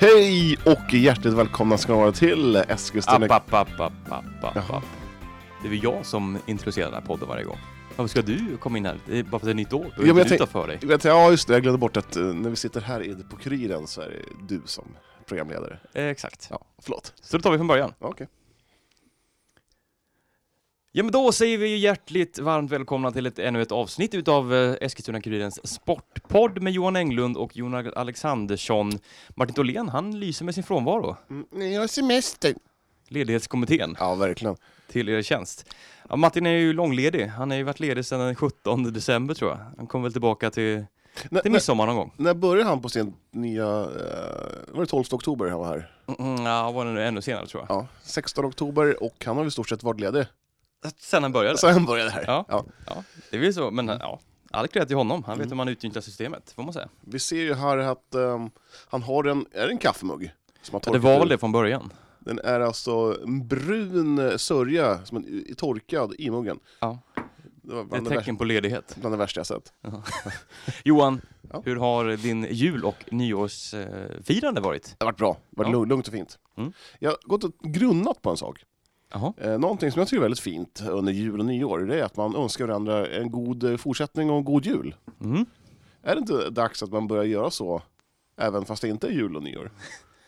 Hej och hjärtligt välkomna ska ni vara till Eskilstuna... App, app, app, app, app, app, app. Det är väl jag som introducerar den här podden varje gång. Varför ska du komma in här? Det är bara för att det är nytt år. Ja, men har jag inte du för dig. Jag vet, ja just det, jag glömde bort att eh, när vi sitter här på Kuriren så är det du som programledare. Eh, exakt. Ja, förlåt. Så då tar vi från början. Ja, Okej. Ja men då säger vi ju hjärtligt varmt välkomna till ett, ännu ett avsnitt utav eh, Eskilstuna-Kurirens sportpodd med Johan Englund och Jonas Alexandersson. Martin Tholén, han lyser med sin frånvaro. Mm, jag har semester. Ledighetskommittén Ja, verkligen. till er tjänst. Ja, Martin är ju långledig. Han har ju varit ledig sedan den 17 december tror jag. Han kommer väl tillbaka till, När, till midsommar någon gång. när började han på sin nya... Eh, var det 12 oktober han var här? Mm, ja, var det nu ännu senare tror jag. Ja, 16 oktober och han har i stort sett varit ledig. Sen han började. Så han började här. Ja. Ja. Ja, det är väl så, men ja, all cred till honom. Han vet Mm. hur man utnyttjar systemet, får man säga. Vi ser ju här att ehm, han har en, är det en kaffemugg? Som har Det var väl det från början. Den är alltså en brun sörja, som en, torkad i muggen. Ja. Det var Det är bland ett tecken på ledighet. bland det värsta jag sett. Johan, Ja. hur har din jul och nyårsfirande varit? Det har varit bra, det har varit Ja. lugnt- och fint. Mm. Jag har gått och grunnat på en sak. Jaha. Eh, någonting som jag tycker är väldigt fint under jul och nyår, det är att man önskar varandra en god eh, fortsättning och en god jul. Mm. Är det inte dags att man börjar göra så, även fast det inte är jul och nyår?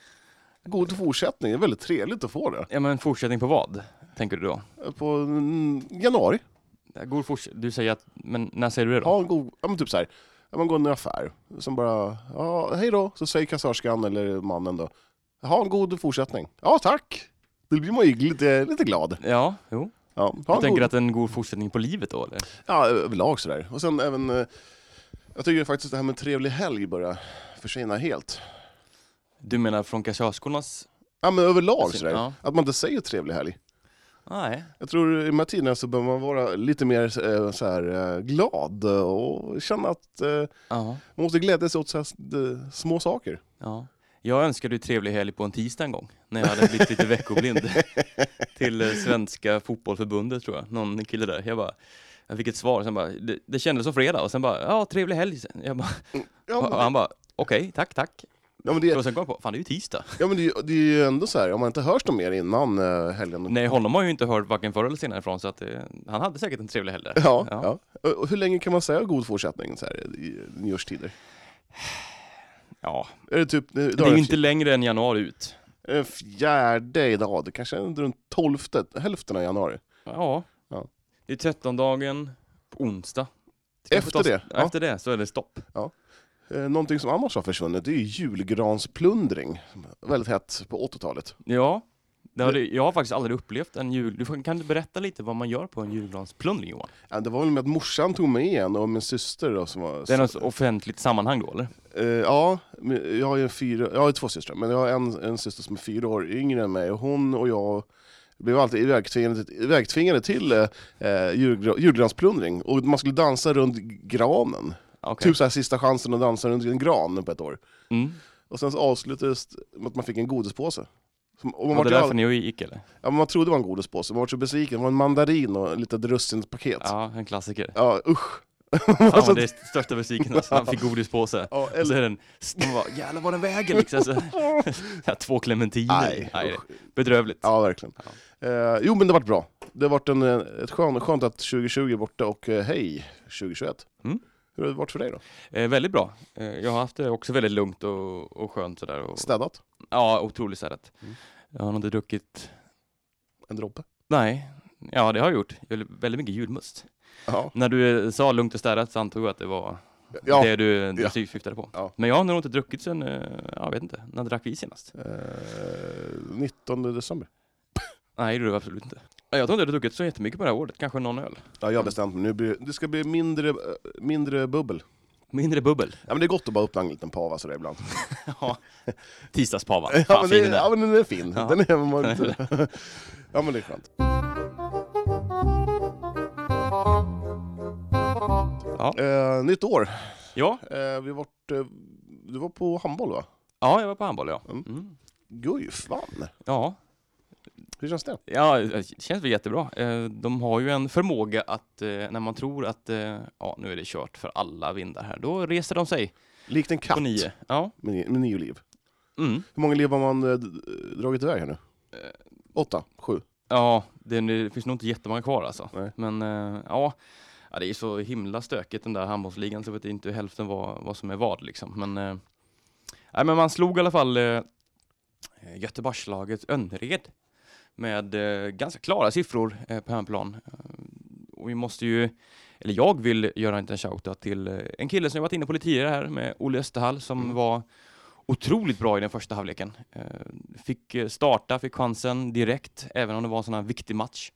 God fortsättning, det är väldigt trevligt att få det. Ja, men fortsättning på vad, tänker du då? Eh, På mm, januari, Ja, God du säger att, men när säger du det då? ha en god, ja men typ så här. ja, man går in i en affär, som bara, ja hej då, så säger kassörskan eller mannen då, ha en god fortsättning. Ja tack! Då blir man ju lite, lite glad. Ja, jo. Ja, Du tänker god, att en god fortsättning på livet då, eller? ja överlag sådär. Och sen även, eh, jag tycker faktiskt det här med trevlig helg börjar försvinna helt. Du menar från kassörskornas... Ja men överlag sådär. Ja. Att man inte säger trevlig helg. Nej. Jag tror i tiderna så behöver man vara lite mer eh, så här, eh, glad och känna att eh, Ja. man måste glädja sig åt så här, små saker. Ja. Jag önskade ju trevlig helg på en tisdag en gång, när jag hade blivit lite veckoblind. till Svenska fotbollförbundet tror jag, någon kille där. Jag bara, jag fick ett svar, sen bara, det, det kändes som fredag, och sen bara, ja trevlig helg. Jag bara, Ja, men, han bara, okej, tack, tack. Ja, men, det, Och sen kom jag på, fan det är ju tisdag. ja, men det, det är ju ändå så här, om man inte hörs något mer innan eh, helgen. Nej, honom har jag ju inte hört varken förr eller senare ifrån, så att eh, han hade säkert en trevlig helg där. Ja, Ja. ja. Och- hur länge kan man säga god fortsättning så här, i nyårstider? Ja, Är det typ, det är ju inte längre än januari ut. Det fjärde idag, det kanske är runt tolfte, hälften av januari. Ja. Ja. Det är trettondagen på onsdag. Efter det, ja. Efter det så är det stopp. Eh, Någonting som annars har försvunnit, det är ju julgransplundring. Väldigt hett på 80-talet. Ja, det har det, jag har faktiskt aldrig upplevt en jul... Du kan du berätta lite vad man gör på en julgransplundring Johan? Ja, det var väl med att morsan tog med en och min syster då som var... Det är något offentligt sammanhang då eller? Eh, ja, jag har ju fyra, jag har två systrar, men jag har en, en syster som är fyra år yngre än mig och hon och jag blev alltid ivägtvingade, ivägtvingade till eh, julgra- julgransplundring och man skulle dansa runt granen. Okej. Typ så här sista chansen att dansa runt en gran på ett år. Mm. Och sen så avslutades det med att man fick en godispåse. Som- Och man, Var det all... därför ni gick eller? ja, man trodde det var en godispåse, man var så besviken. Det var en mandarin och lite russinpaket. Ja, Ja, en klassiker. usch. Fan Alltså- vad det är största besvikelsen, han fick godispåse. Ja, Och så eller... är den, man bara, jävlar vad den väger liksom. Så, ja, två clementiner. Nej, Nej, usch. bedrövligt. Ja, verkligen. Eh, jo, men det varit bra. Det har varit en, eh, ett skönt, skönt att 2020 är borta och eh, hej 2021. Mm. Hur har det varit för dig då? Eh, väldigt bra. Eh, jag har haft det också väldigt lugnt och, och skönt sådär. Och, Städat? ja, otroligt städat. Mm. Jag har nog inte druckit, En droppe? nej, ja det har jag gjort. Väldigt, väldigt mycket julmust. Ja. När du eh, sa lugnt och städat så antog jag att det var Ja, det du, du Ja. syftade på. Ja. Men jag har nog inte druckit sen, eh, jag vet inte, när drack vi senast? eh, 19 december. Nej, det gjorde jag absolut inte. Jag tror inte jag har druckit så jättemycket på det här året, kanske någon öl. Ja, jag har bestämt mig. Nu blir, det ska bli mindre, eh, mindre bubbel. Mindre bubbel. Ja, men det är gott att bara öppna en liten pava sådär ibland. Ja. Tisdagspavan. Ja, Fan men, fin det, den är. ja, men den är fin. Ja. Den är, man inte, ja, men det är skönt. Ja. Eh, nytt år. Ja. Eh, vi har varit, eh, du var på handboll va? ja, jag var på handboll ja. Mm. Mm. Guif vann. Ja, Hur känns det? Ja, det känns väl jättebra. Eh, De har ju en förmåga att eh, när man tror att eh, ja, nu är det kört för alla vindar här, då reser de sig Likt en katt nio. Ja. med, med nio liv. Mm. Hur många liv har man eh, dragit iväg här nu? Eh. Åtta? Sju? Ja, det, det finns nog inte jättemånga kvar alltså. Nej. Men eh, ja, det är så himla stökigt den där handbollsligan så jag vet inte hälften vad, vad som är vad liksom. Men, eh, nej, men man slog i alla fall eh, Göteborgslaget Önnered med eh, ganska klara siffror eh, på hemplan. Eh, och vi måste ju, eller jag vill göra en liten shoutout till en kille som jag varit inne på lite tidigare här med Olle Österhall som Mm. var otroligt bra i den första halvleken. Fick starta, fick chansen direkt, även om det var en sån här viktig match.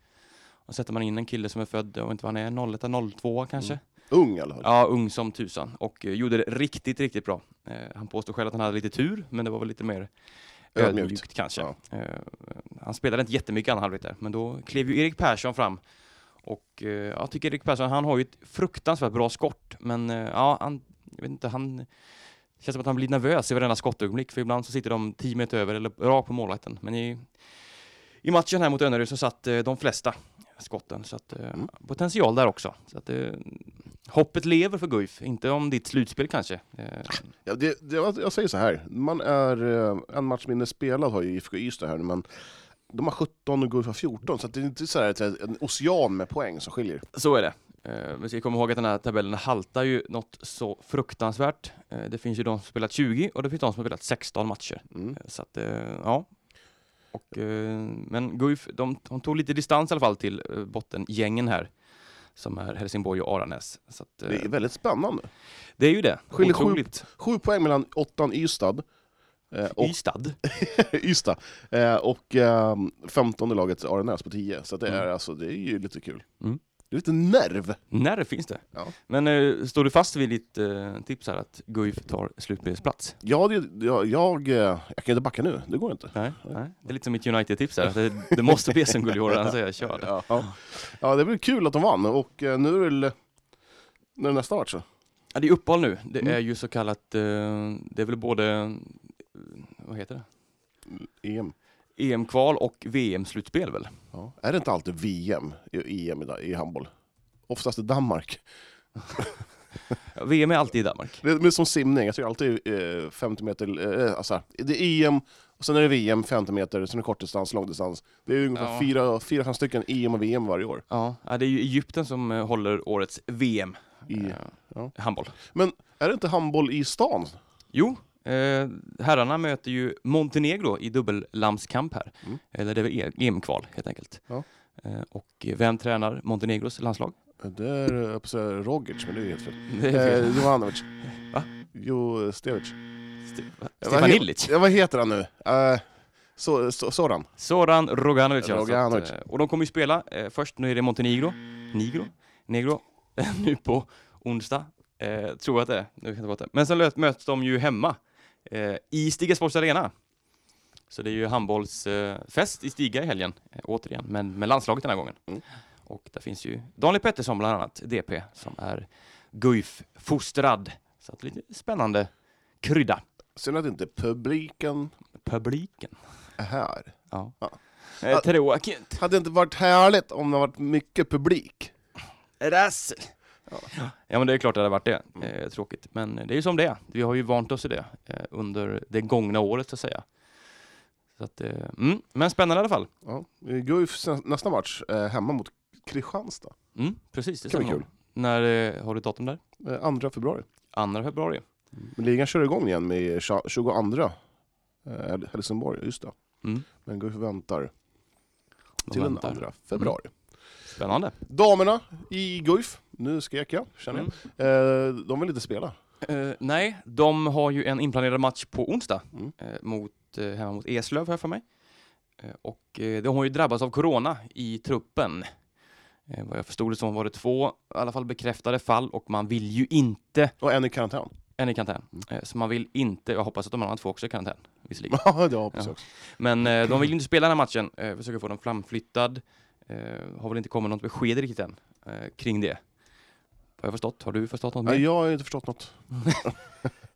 Och sätter man in en kille som är född, jag vet inte vad han är, 01 02 kanske? Mm. Ung i alla fall. Ja, ung som tusan och gjorde det riktigt, riktigt bra. Han påstår själv att han hade lite tur, men det var väl lite mer Ödmjukt. ödmjukt, kanske. Ja. Eh, han spelade inte jättemycket annan halvlek där, men då klev ju Erik Persson fram. Och eh, jag tycker Erik Persson, han har ju ett fruktansvärt bra skott, men eh, ja, han, jag vet inte, han känns som att han blir nervös i varenda skottögonblick, för ibland så sitter de 10 meter över eller rakt på målvakten. Men i, i matchen här mot Önnerud så satt de flesta skotten, så att Mm. potential där också. Så att, hoppet lever för Guif, inte om ditt slutspel kanske. Eh, Ja, det, det, jag säger så här, man är eh, en match mindre spelad har ju IFK Ystad här men de har 17 och Guif har 14, så det är inte så här en ocean med poäng som skiljer. Så är det. Eh, Vi ska komma ihåg att den här tabellen haltar ju något så fruktansvärt. Eh, Det finns ju de som spelat 20 och det finns de som har spelat 16 matcher. Mm. Så att, eh, ja. Och, men Guif, de, de tog lite distans i alla fall till bottengängen här. Som är Helsingborg och Aranäs. Så att, eh, Det är väldigt spännande. det är ju det. Skiljer sju-. Sju poäng mellan åttan Ystad, eh, och, Ystad. Ystad eh, och eh, 15 laget Aranäs på 10, så det, är, Mm. alltså, det är ju lite kul. Mm. Det är lite nerv. När finns det? Ja. Men eh, står du fast vid ditt eh, tips här att Guif tar slutspelsplats? Ja, det, jag, jag, eh, jag kan inte backa nu, det går inte. Nej, nej. Det är lite som mitt United-tips här. Det, det måste bli i år, annars säger kör det. Ja, ja. ja, det blir kul att de vann, och eh, nu är det väl när är nästa match så? Ja, det är uppehåll nu. Det Mm. är ju så kallat, eh, det är väl både, eh, vad heter det? EM. EM-kval och VM-slutspel väl? Ja. Är det inte alltid VM i EM i, i handboll? Oftast i Danmark. VM är alltid i Danmark. Det är men som simning, jag tycker alltid eh, 50 meter, eh, alltså, det är EM, och sen är det VM 50 meter, sen är det kortdistans, långdistans. Det är ungefär Ja. fyra, fyra, fem stycken EM och VM varje år. Ja, det är ju Egypten som eh, håller årets VM. I, eh, ja. Handboll. Men är det inte handboll i stan? Jo, eh, herrarna möter ju Montenegro i dubbellamskamp här. Mm. Eller det är väl E- EM-kval helt enkelt. Ja. Eh, och vem tränar Montenegros landslag? Det är, jag på säga Rogic, men det är helt fel. Det är Eh, Jovanovic. Va? Jo, Stevic. Ste- Stefan Illich. Ja, vad heter han nu? Så, sådan. Soran Roganovic. ja, så Roganovic. Eh, och de kommer ju spela, eh, först nu är det Montenegro, Nigro, Negro, nu på onsdag. Eh, tror jag att det är, nu kan jag inte vara det. Men sen möts de ju hemma eh, i Stiga Sports Arena. Så det är ju handbollsfest i Stiga i helgen, eh, återigen, men med landslaget den här gången. Mm. Och där finns ju Daniel Pettersson bland annat, DP, som är Guif-fostrad. Så att lite spännande krydda. Synd att inte publiken Publiken. är här. Ja. Ja. Eh, tråkigt. Hade det inte varit härligt om det varit mycket publik? Rassel. Ja. Ja men det är klart det hade varit det. Mm. Eh, tråkigt. Men det är ju som det är. Vi har ju vant oss i det eh, under det gångna året så att säga. Så att, eh, mm. Men spännande i alla fall. Ja. Guifs nä- nästa match är hemma mot Kristianstad. Mm, precis, det Kan bli kul. När eh, har du datum där? Eh, 2 februari. 2 februari. Men ligan kör igång igen med tja- 22 eh, Helsingborg, just det. Mm. Men Guif väntar De till väntar. den 2 februari. Spännande. Damerna i Guif, nu skrek jag, känner Mm. jag. Eh, de vill inte spela. Eh, nej, de har ju en inplanerad match på onsdag Mm. eh, mot, eh, hemma mot Eslöv jag för mig. Eh, och eh, de har ju drabbats av corona i truppen. Vad jag förstod det som var det två i alla fall bekräftade fall och man vill ju inte, Och en i karantän. en i karantän, Mm. så man vill inte, jag hoppas att de andra två också är i karantän visserligen. Ja, det hoppas Ja. jag också. Men de vill inte spela den här matchen, försöker få den framflyttad. Har väl inte kommit något besked riktigt än kring det. Har jag förstått? Har du förstått något Nej, mer? jag har inte förstått något.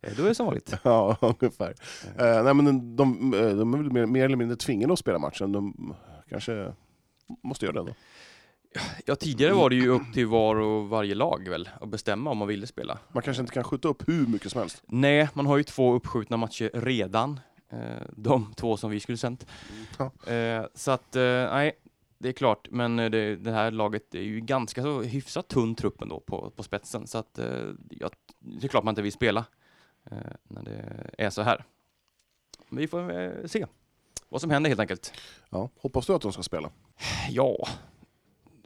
Eh, Då är det som vanligt. Ja, ungefär. Eh, nej, men de, de, de är väl mer, mer eller mindre tvingade att spela matchen. De Kanske måste göra det ändå. Ja, tidigare var det ju upp till var och varje lag väl att bestämma om man ville spela. Man kanske inte kan skjuta upp hur mycket som helst. Nej, man har ju två uppskjutna matcher redan. Eh, de två som vi skulle sänt. Eh, så att, eh, nej, det är klart. Men eh, det, det här laget är ju ganska så hyfsat tunn trupp ändå på, på spetsen. Så att, eh, ja, det är klart man inte vill spela eh, när det är så här. Men vi får se vad som händer helt enkelt. Ja. Hoppas du att de ska spela? Ja,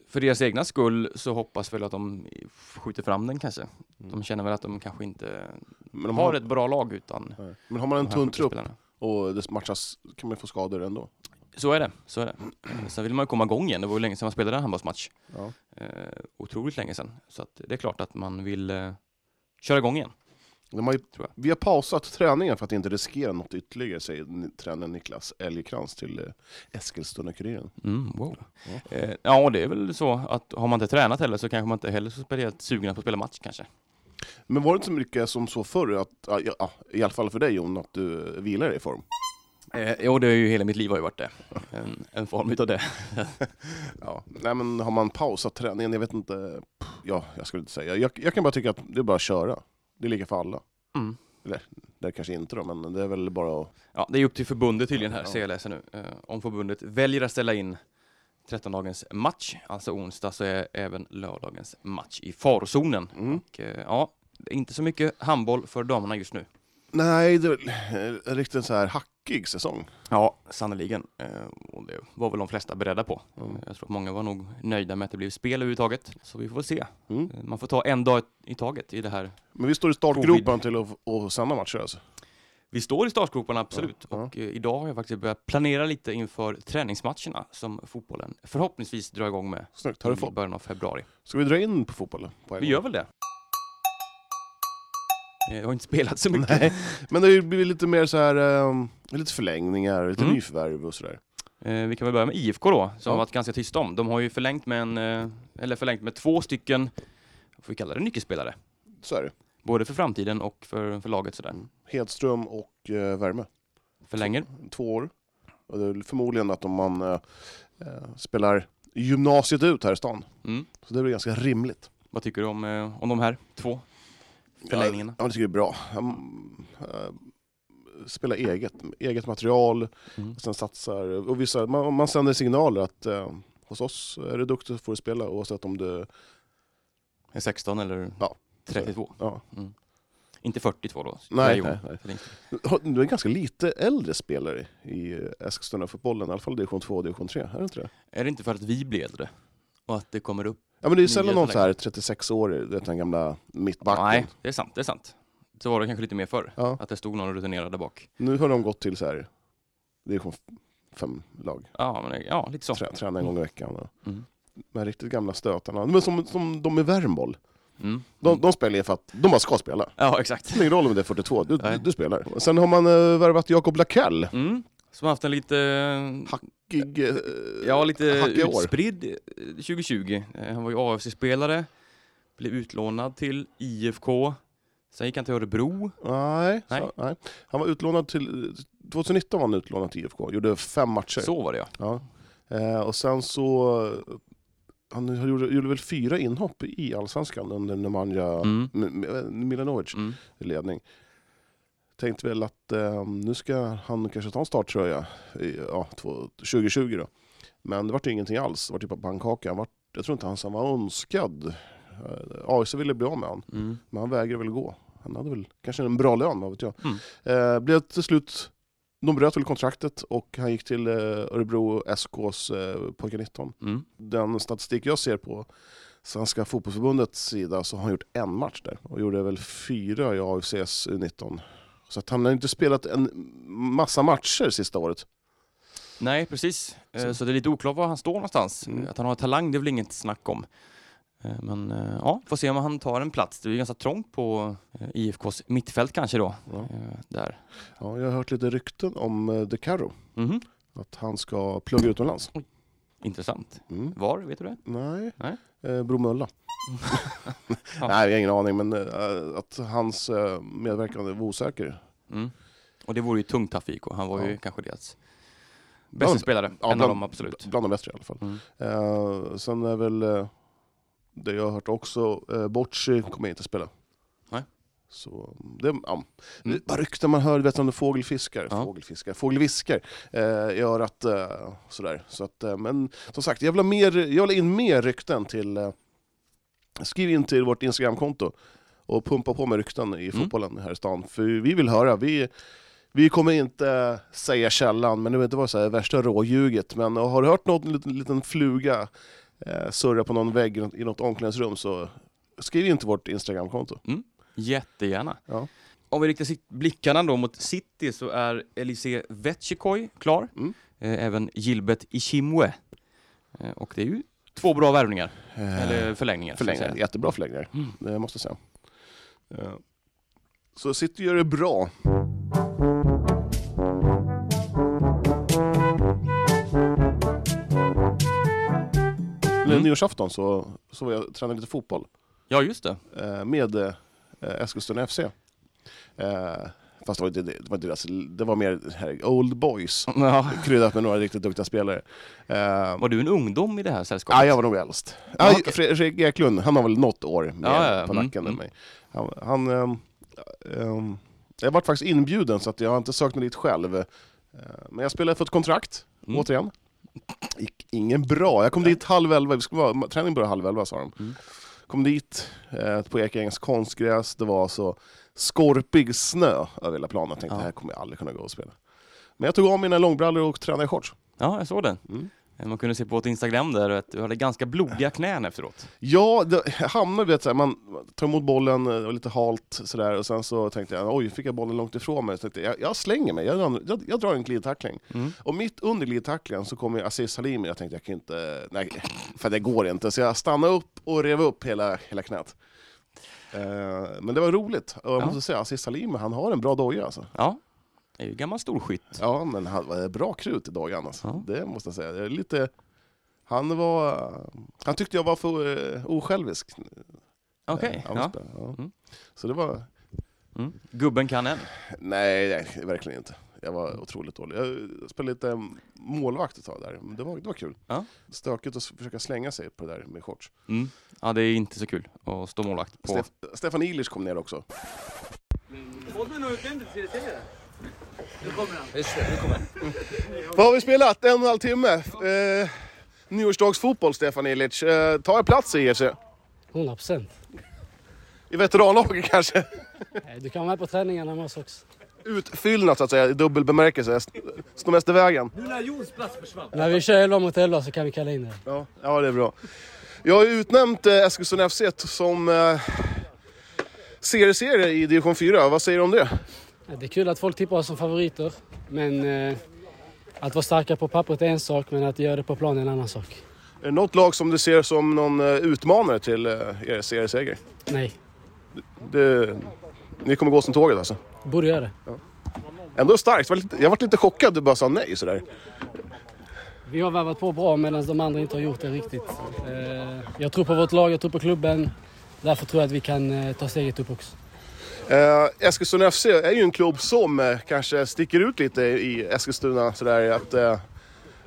för deras egna skull så hoppas väl att de skjuter fram den kanske. De känner väl att de kanske inte de har ett bra lag utan Nej. Men har man en tunn trupp och det matchas kan man få skador ändå. Så är det, så är det. Sen vill man ju komma igång igen. Det var ju länge sedan man spelade en handbollsmatch. Ja. Eh, otroligt länge sedan. Så att det är klart att man vill eh, köra igång igen. De har ju, Tror vi har pausat träningen för att inte riskera något ytterligare, säger tränaren Niklas Elgekrans till eh, Eskilstuna-Kuriren. Mm, wow. Ja. Eh, ja, det är väl så att har man inte tränat heller så kanske man inte heller så speciellt sugna på att spela match kanske. Men var det inte så mycket som så förr, att, ja, ja, i alla fall för dig Jon, att du vilar i form? Eh, jo, det är ju hela mitt liv har ju varit det. En, en form utav det. Ja. Nej men har man pausat träningen, jag vet inte, ja, jag skulle inte säga. Jag, jag kan bara tycka att det är bara att köra. Det är lika för alla. Mm. Det är kanske inte då, men det är väl bara att... Ja, det är upp till förbundet tydligen här, Ja. ser jag läser nu. Eh, om förbundet väljer att ställa in 13-dagens match, alltså onsdag, så är även lördagens match i farozonen. Mm. Och, eh, ja, inte så mycket handboll för damerna just nu. Nej, det är en riktigt så här hackig säsong. Ja, sannerligen. Eh, och det var väl de flesta beredda på. Mm. Eh, Jag tror att många var nog nöjda med att det blev spel överhuvudtaget. Så vi får väl se. Mm. Eh, Man får ta en dag i taget i det här. Men vi står i startgropen till att, att sända matcher alltså. Vi står i startgroparna, absolut. Ja, ja. Och eh, idag har jag faktiskt börjat planera lite inför träningsmatcherna som fotbollen förhoppningsvis drar igång med Snyggt. Har du i början av februari. Ska vi dra in på fotbollen? På Vi gång? gör väl det? Eh, Jag har inte spelat så mycket. Nej, men det blivit lite mer så här, um, lite förlängningar, lite Mm. nyförvärv och sådär. Eh, vi kan väl börja med IFK då, som Ja. har varit ganska tysta om. De har ju förlängt med, en, eh, eller förlängt med två stycken, får vi kalla det, nyckelspelare. Så är det. Både för framtiden och för, för laget sådär. Mm. Hedström och uh, Värme. Förlänger. Två år. Och det är förmodligen att om man eh, eh, spelar gymnasiet ut här i stan, Mm. så det väl ganska rimligt. Vad tycker du om, eh, om de här två förlängningarna? Ja, jag tycker det är bra. Um, eh, spela eget, eget material, Mm. sen satsar, och vissa, man, man sänder signaler att eh, hos oss är du duktig så får du spela oavsett om du, Är 16 eller Ja. 32? ja. Inte 42 då? Nej, nej, nej. det Du är ganska lite äldre spelare i eh, Eskilstuna-fotbollen, i alla fall division 2 och division 3, är det inte det? Är det inte för att vi blir äldre? Och att det kommer upp? Ja men det är ju sällan någon så här 36 år du vet den gamla mittbacken. Nej, det är sant, det är sant. Så var det kanske lite mer förr. Ja, Att det stod någon rutinerad där bak. nu har de gått till så här division 5-lag, Ja, men, det- ja lite så. Trä, tränar en gång i veckan. Och, Mm. de här riktigt gamla stötarna, men som, som de i Värmboll. Mm. De, de spelar ju för att de bara ska spela. Ja, exakt. Det spelar ingen roll om det är 42, du, Nej. du, spelar. Och Sen har man uh, värvat Jakob Lakell. Mm. Som haft en lite, Hackig, eh, ja, lite år. utspridd eh, 2020. Eh, Han var ju AFC-spelare, blev utlånad till IFK, sen gick han till Örebro. Nej, Nej. Så, nej. Han var utlånad till... 2019 var han utlånad till IFK, gjorde fem matcher. Så var det ja. Ja. Eh, och sen så... Han gjorde, gjorde väl fyra inhopp i Allsvenskan under Nemanja Mm. Milanovic Mm. ledning. Tänkte väl att eh, nu ska han kanske ta en starttröja i, ja, två- 2020 då. Men det vart ingenting alls, det var typ av pannkaka. Han vart, jag tror inte han var önskad. Eh, AIC ville bli av med honom. Mm. Men han vägrade väl gå. Han hade väl kanske en bra lön, vad vet jag. Mm. Eh, blev till slut, de bröt väl kontraktet och han gick till eh, Örebro SKs eh, pojkar 19. Mm. Den statistik jag ser på Svenska fotbollsförbundets sida så har han gjort en match där och gjorde väl fyra i AFCs U19. Så att han har inte spelat en massa matcher sista året. Nej, precis. Eh, Så- Så. det är lite oklart var han står någonstans. Mm. Att han har talang, det är väl inget snack om. Eh, Men eh, ja, får se om han tar en plats. Det är ju ganska trångt på IFKs mittfält kanske då. Ja. Där. Ja, jag har hört lite rykten om De Caro, Mhm. att han ska plugga utomlands. Intressant. Mm. Var, vet du det? Nej, Nej. Eh, Bromölla. Ja. Nej, jag har ingen aning, men att hans medverkan var osäker. Mm. Och det vore ju tungt för IFK. Han var ju Ja. kanske deras Bästa Bland- spelare, ja, en bland- av dem absolut. Bland de bättre i alla fall. Mm. Eh, sen är väl eh, det jag har hört också, uh, Bocci kommer inte spela. Nej. Så det, ja. Mm. Bara rykten man hör, vet du om det fågelfiskar, Ja. fågelfiskar, fågelviskar eh, i örat. Eh, sådär. Så att, eh, men som sagt, jag vill, ha mer, jag vill in mer rykten till... Eh, skriv in till vårt Instagramkonto och pumpa på med rykten i Mm. fotbollen här i stan. För vi vill höra. Vi, vi kommer inte säga källan, men det vill inte vara så här värsta råljuget. Men har du hört något liten, liten fluga eh, surra på någon vägg i något omklädningsrum så skriv in till vårt Instagramkonto. Jättegärna. Ja. Om vi riktar blickarna då mot City så är Elise Vetchikoi klar. Mm. Eh, även Gilbert Ishimwe. Eh, och det är ju två bra värvningar, eller förlängningar. Förlängningar, jättebra förlängningar, Mm. det måste jag säga. Eh, Så City gör det bra. Mm. Nyårsafton så, så var jag tränade lite fotboll Ja, just det. eh, med eh, Eskilstuna FC. Eh, Fast det var inte det, var, deras, det var mer här, Old Boys, Ja. kryddat med några riktigt duktiga spelare. Eh, Var du en ungdom i det här sällskapet? Ja, jag var nog äldst. Ja, okej. Fredrik Eklund, han har väl något år mer Ja, ja, på Mm, nacken än mm. mig. Han, han ehm, ehm, jag varit faktiskt inbjuden så att jag har inte sökt mig dit själv. Eh, men jag spelade för ett kontrakt, Mm. återigen. Gick ingen bra. Jag kom dit halv elva, vi skulle vara, träningen började halv elva sa de. Mm. Kom dit eh, på Ekängens konstgräs, det var så skorpig snö över hela planen. Jag tänkte Ja. det här kommer jag aldrig kunna gå och spela. Men jag tog av mina långbrallor och tränade i shorts. Ja, jag såg den. Mm. Eh, Man kunde se på ett Instagram där att du hade ganska blodiga knän efteråt. Ja, det, hamnar, vet, så här, man tar emot bollen, eh, och lite halt sådär, och sen så tänkte jag oj, fick jag bollen långt ifrån mig. Så tänkte jag, jag slänger mig, jag, drar- jag, jag drar en glidtackling. Mm. Och mitt under glidtacklingen så kommer Aziz Halimi, jag tänkte jag kan inte, nej, för det går inte. Så jag stannade upp och rev upp hela, hela knät. Eh, men det var roligt, och jag Ja. måste säga Aziz Halimi, han har en bra doja alltså. Ja, det är ju gammal storskytt. Ja, men han var bra krut i dojan alltså. Ja. Det måste jag säga. Det är lite... Han var... Han tyckte jag var för uh, osjälvisk. Okej, Eh, han ja. ja. Mm. Så det var... Mm. Gubben kan en. Nej, nej, verkligen inte. Jag var otroligt dålig. Jag spelade lite målvakt ett tag där, men det var, det var kul. Ja. Stökigt att försöka slänga sig på det där med shorts. Mm. Ja, det är inte så kul att stå målvakt på. Stef Stefan Illich kom ner också. Vad har vi spelat? En och en halv timme. Eh, nyårsdagsfotboll, Stefan Illich. Eh, tar jag plats i IFC? 100 procent. I veteranlaget kanske? Du kan vara med på träningarna med oss också. Utfyllnad så att säga, i dubbel bemärkelse. Står mest i vägen. När vi kör 11 mot 11 så kan vi kalla in dig. Ja, ja det är bra. Jag har utnämnt eh, Eskilstuna FC som eh, serieserie i division 4. Vad säger du om det? Det är kul att folk tippar oss som favoriter. Men eh, att vara starka på pappret är en sak, men att göra det på plan är en annan sak. Är det något lag som du ser som någon eh, utmanare till eh, er serieseger? Nej, Det, ni kommer gå som tåget alltså? borde göra det. Ändå starkt. Jag var lite- Jag varit lite chockad du bara sa nej sådär. Vi har värvat på bra medan de andra inte har gjort det riktigt. Eh, jag tror på vårt lag, jag tror på klubben. Därför tror jag att vi kan ta steget upp också. Eh, Eskilstuna FC är ju en klubb som eh, kanske sticker ut lite i Eskilstuna sådär att eh,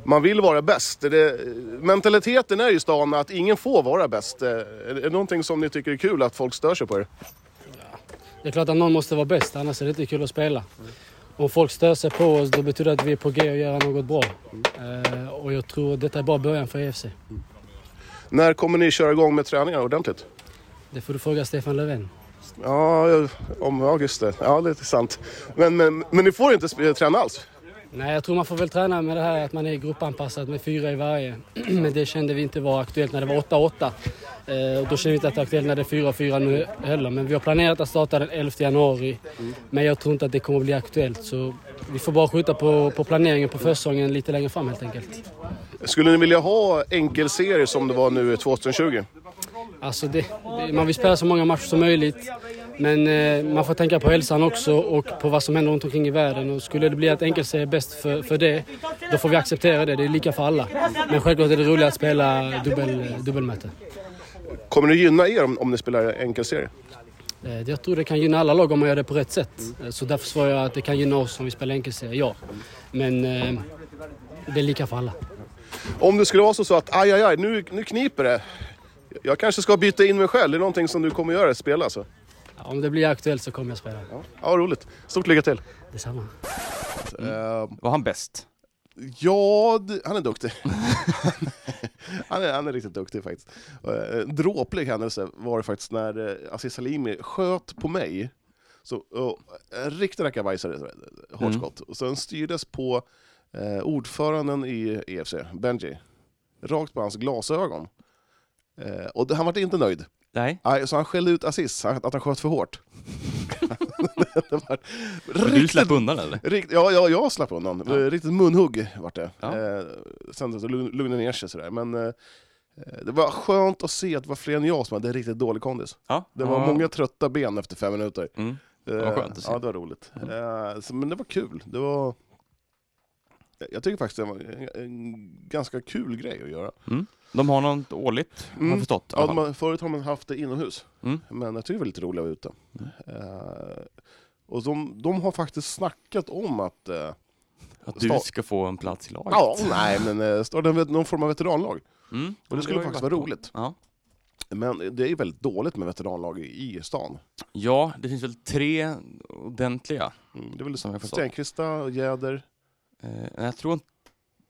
man vill vara bäst. Det, mentaliteten är ju stan att ingen får vara bäst. Eh, är det någonting som ni tycker är kul att folk stör sig på er? Det är klart att någon måste vara bäst, annars är det inte kul att spela. Om folk stör sig på oss, då betyder det att vi är på G och göra något bra. Eh, och jag tror att detta är bara början för EFC. När kommer ni köra igång med träningar ordentligt? Det får du fråga Stefan Löfven. Ja, om ja, just det. Ja, det är sant. Men, men, men ni får inte träna alls? Nej, jag tror man får väl träna med det här att man är gruppanpassad med fyra i varje. Men det kände vi inte var aktuellt när det var 8-8. Eh, och då kände vi inte att det är aktuellt när det är 4-4 nu heller. Men vi har planerat att starta den 11 januari. Men jag tror inte att det kommer att bli aktuellt. Så vi får bara skjuta på, på planeringen på försäsongen lite längre fram helt enkelt. Skulle ni vilja ha enkelserie som det var nu 2020? Alltså det, det, man vill spela så många matcher som möjligt. Men eh, man får tänka på hälsan också och på vad som händer runt omkring i världen. Och skulle det bli att enkelserie är bäst för, för det, då får vi acceptera det. Det är lika för alla. Men självklart är det roligt att spela dubbel, dubbelmöte. Kommer det gynna er om, om ni spelar enkelserie? Eh, Jag tror det kan gynna alla lag om man gör det på rätt sätt. Eh, Så därför svarar jag att det kan gynna oss om vi spelar enkelserie, ja. Men eh, det är lika för alla. Om det skulle vara så, så att aj, aj, aj, nu, nu kniper det. Jag kanske ska byta in mig själv. Det är någonting som du kommer göra, spela alltså. Ja, Om det blir aktuellt så kommer jag spela. Ja, ja roligt. Stort lycka till. Detsamma. Eh, Var han bäst? ja, han är duktig. han, är, han är riktigt duktig faktiskt. Uh, en dråplig händelse var det faktiskt när uh, Aziz Salimi sköt på mig. Så, uh, en riktig rackabajsare, hårt Mm. skott. Och sen styrdes på eh, ordföranden i EFC, Benji, rakt på hans glasögon. Eh, och det, han var inte nöjd. Nej. Så han skällde ut Aziz, att han sköt för hårt. det Och du slapp undan eller? Rikt, ja, ja, jag slapp undan. Ja. Riktigt munhugg vart det. Ja. Eh, sen så lugn- lugnade ner sig sådär. Men eh, det var skönt att se att det var fler än jag som hade riktigt dålig kondis. Ja. Det var många trötta ben efter fem minuter. Mm. Eh, var skönt att se. Ja, det var roligt. Mm. Eh, så, men det var kul. Det var... Jag tycker faktiskt det var en, en ganska kul grej att göra. De har något årligt, har Mm. jag förstått. i alla Ja, har, förut har man haft det inomhus, Mm. men jag tycker det var lite roligare ute. Mm. Eh, och de, de har faktiskt snackat om att eh, Att du ska få en plats i laget. Ja, nej men eh, starta någon form av veteranlag. Mm. Och det skulle ju faktiskt vara roligt. Ja. Men det är ju väldigt dåligt med veteranlag i stan. ja, det finns väl tre ordentliga. Mm, det är väl Som jag förstår. Stenkvista, Jäder. Eh, jag tror att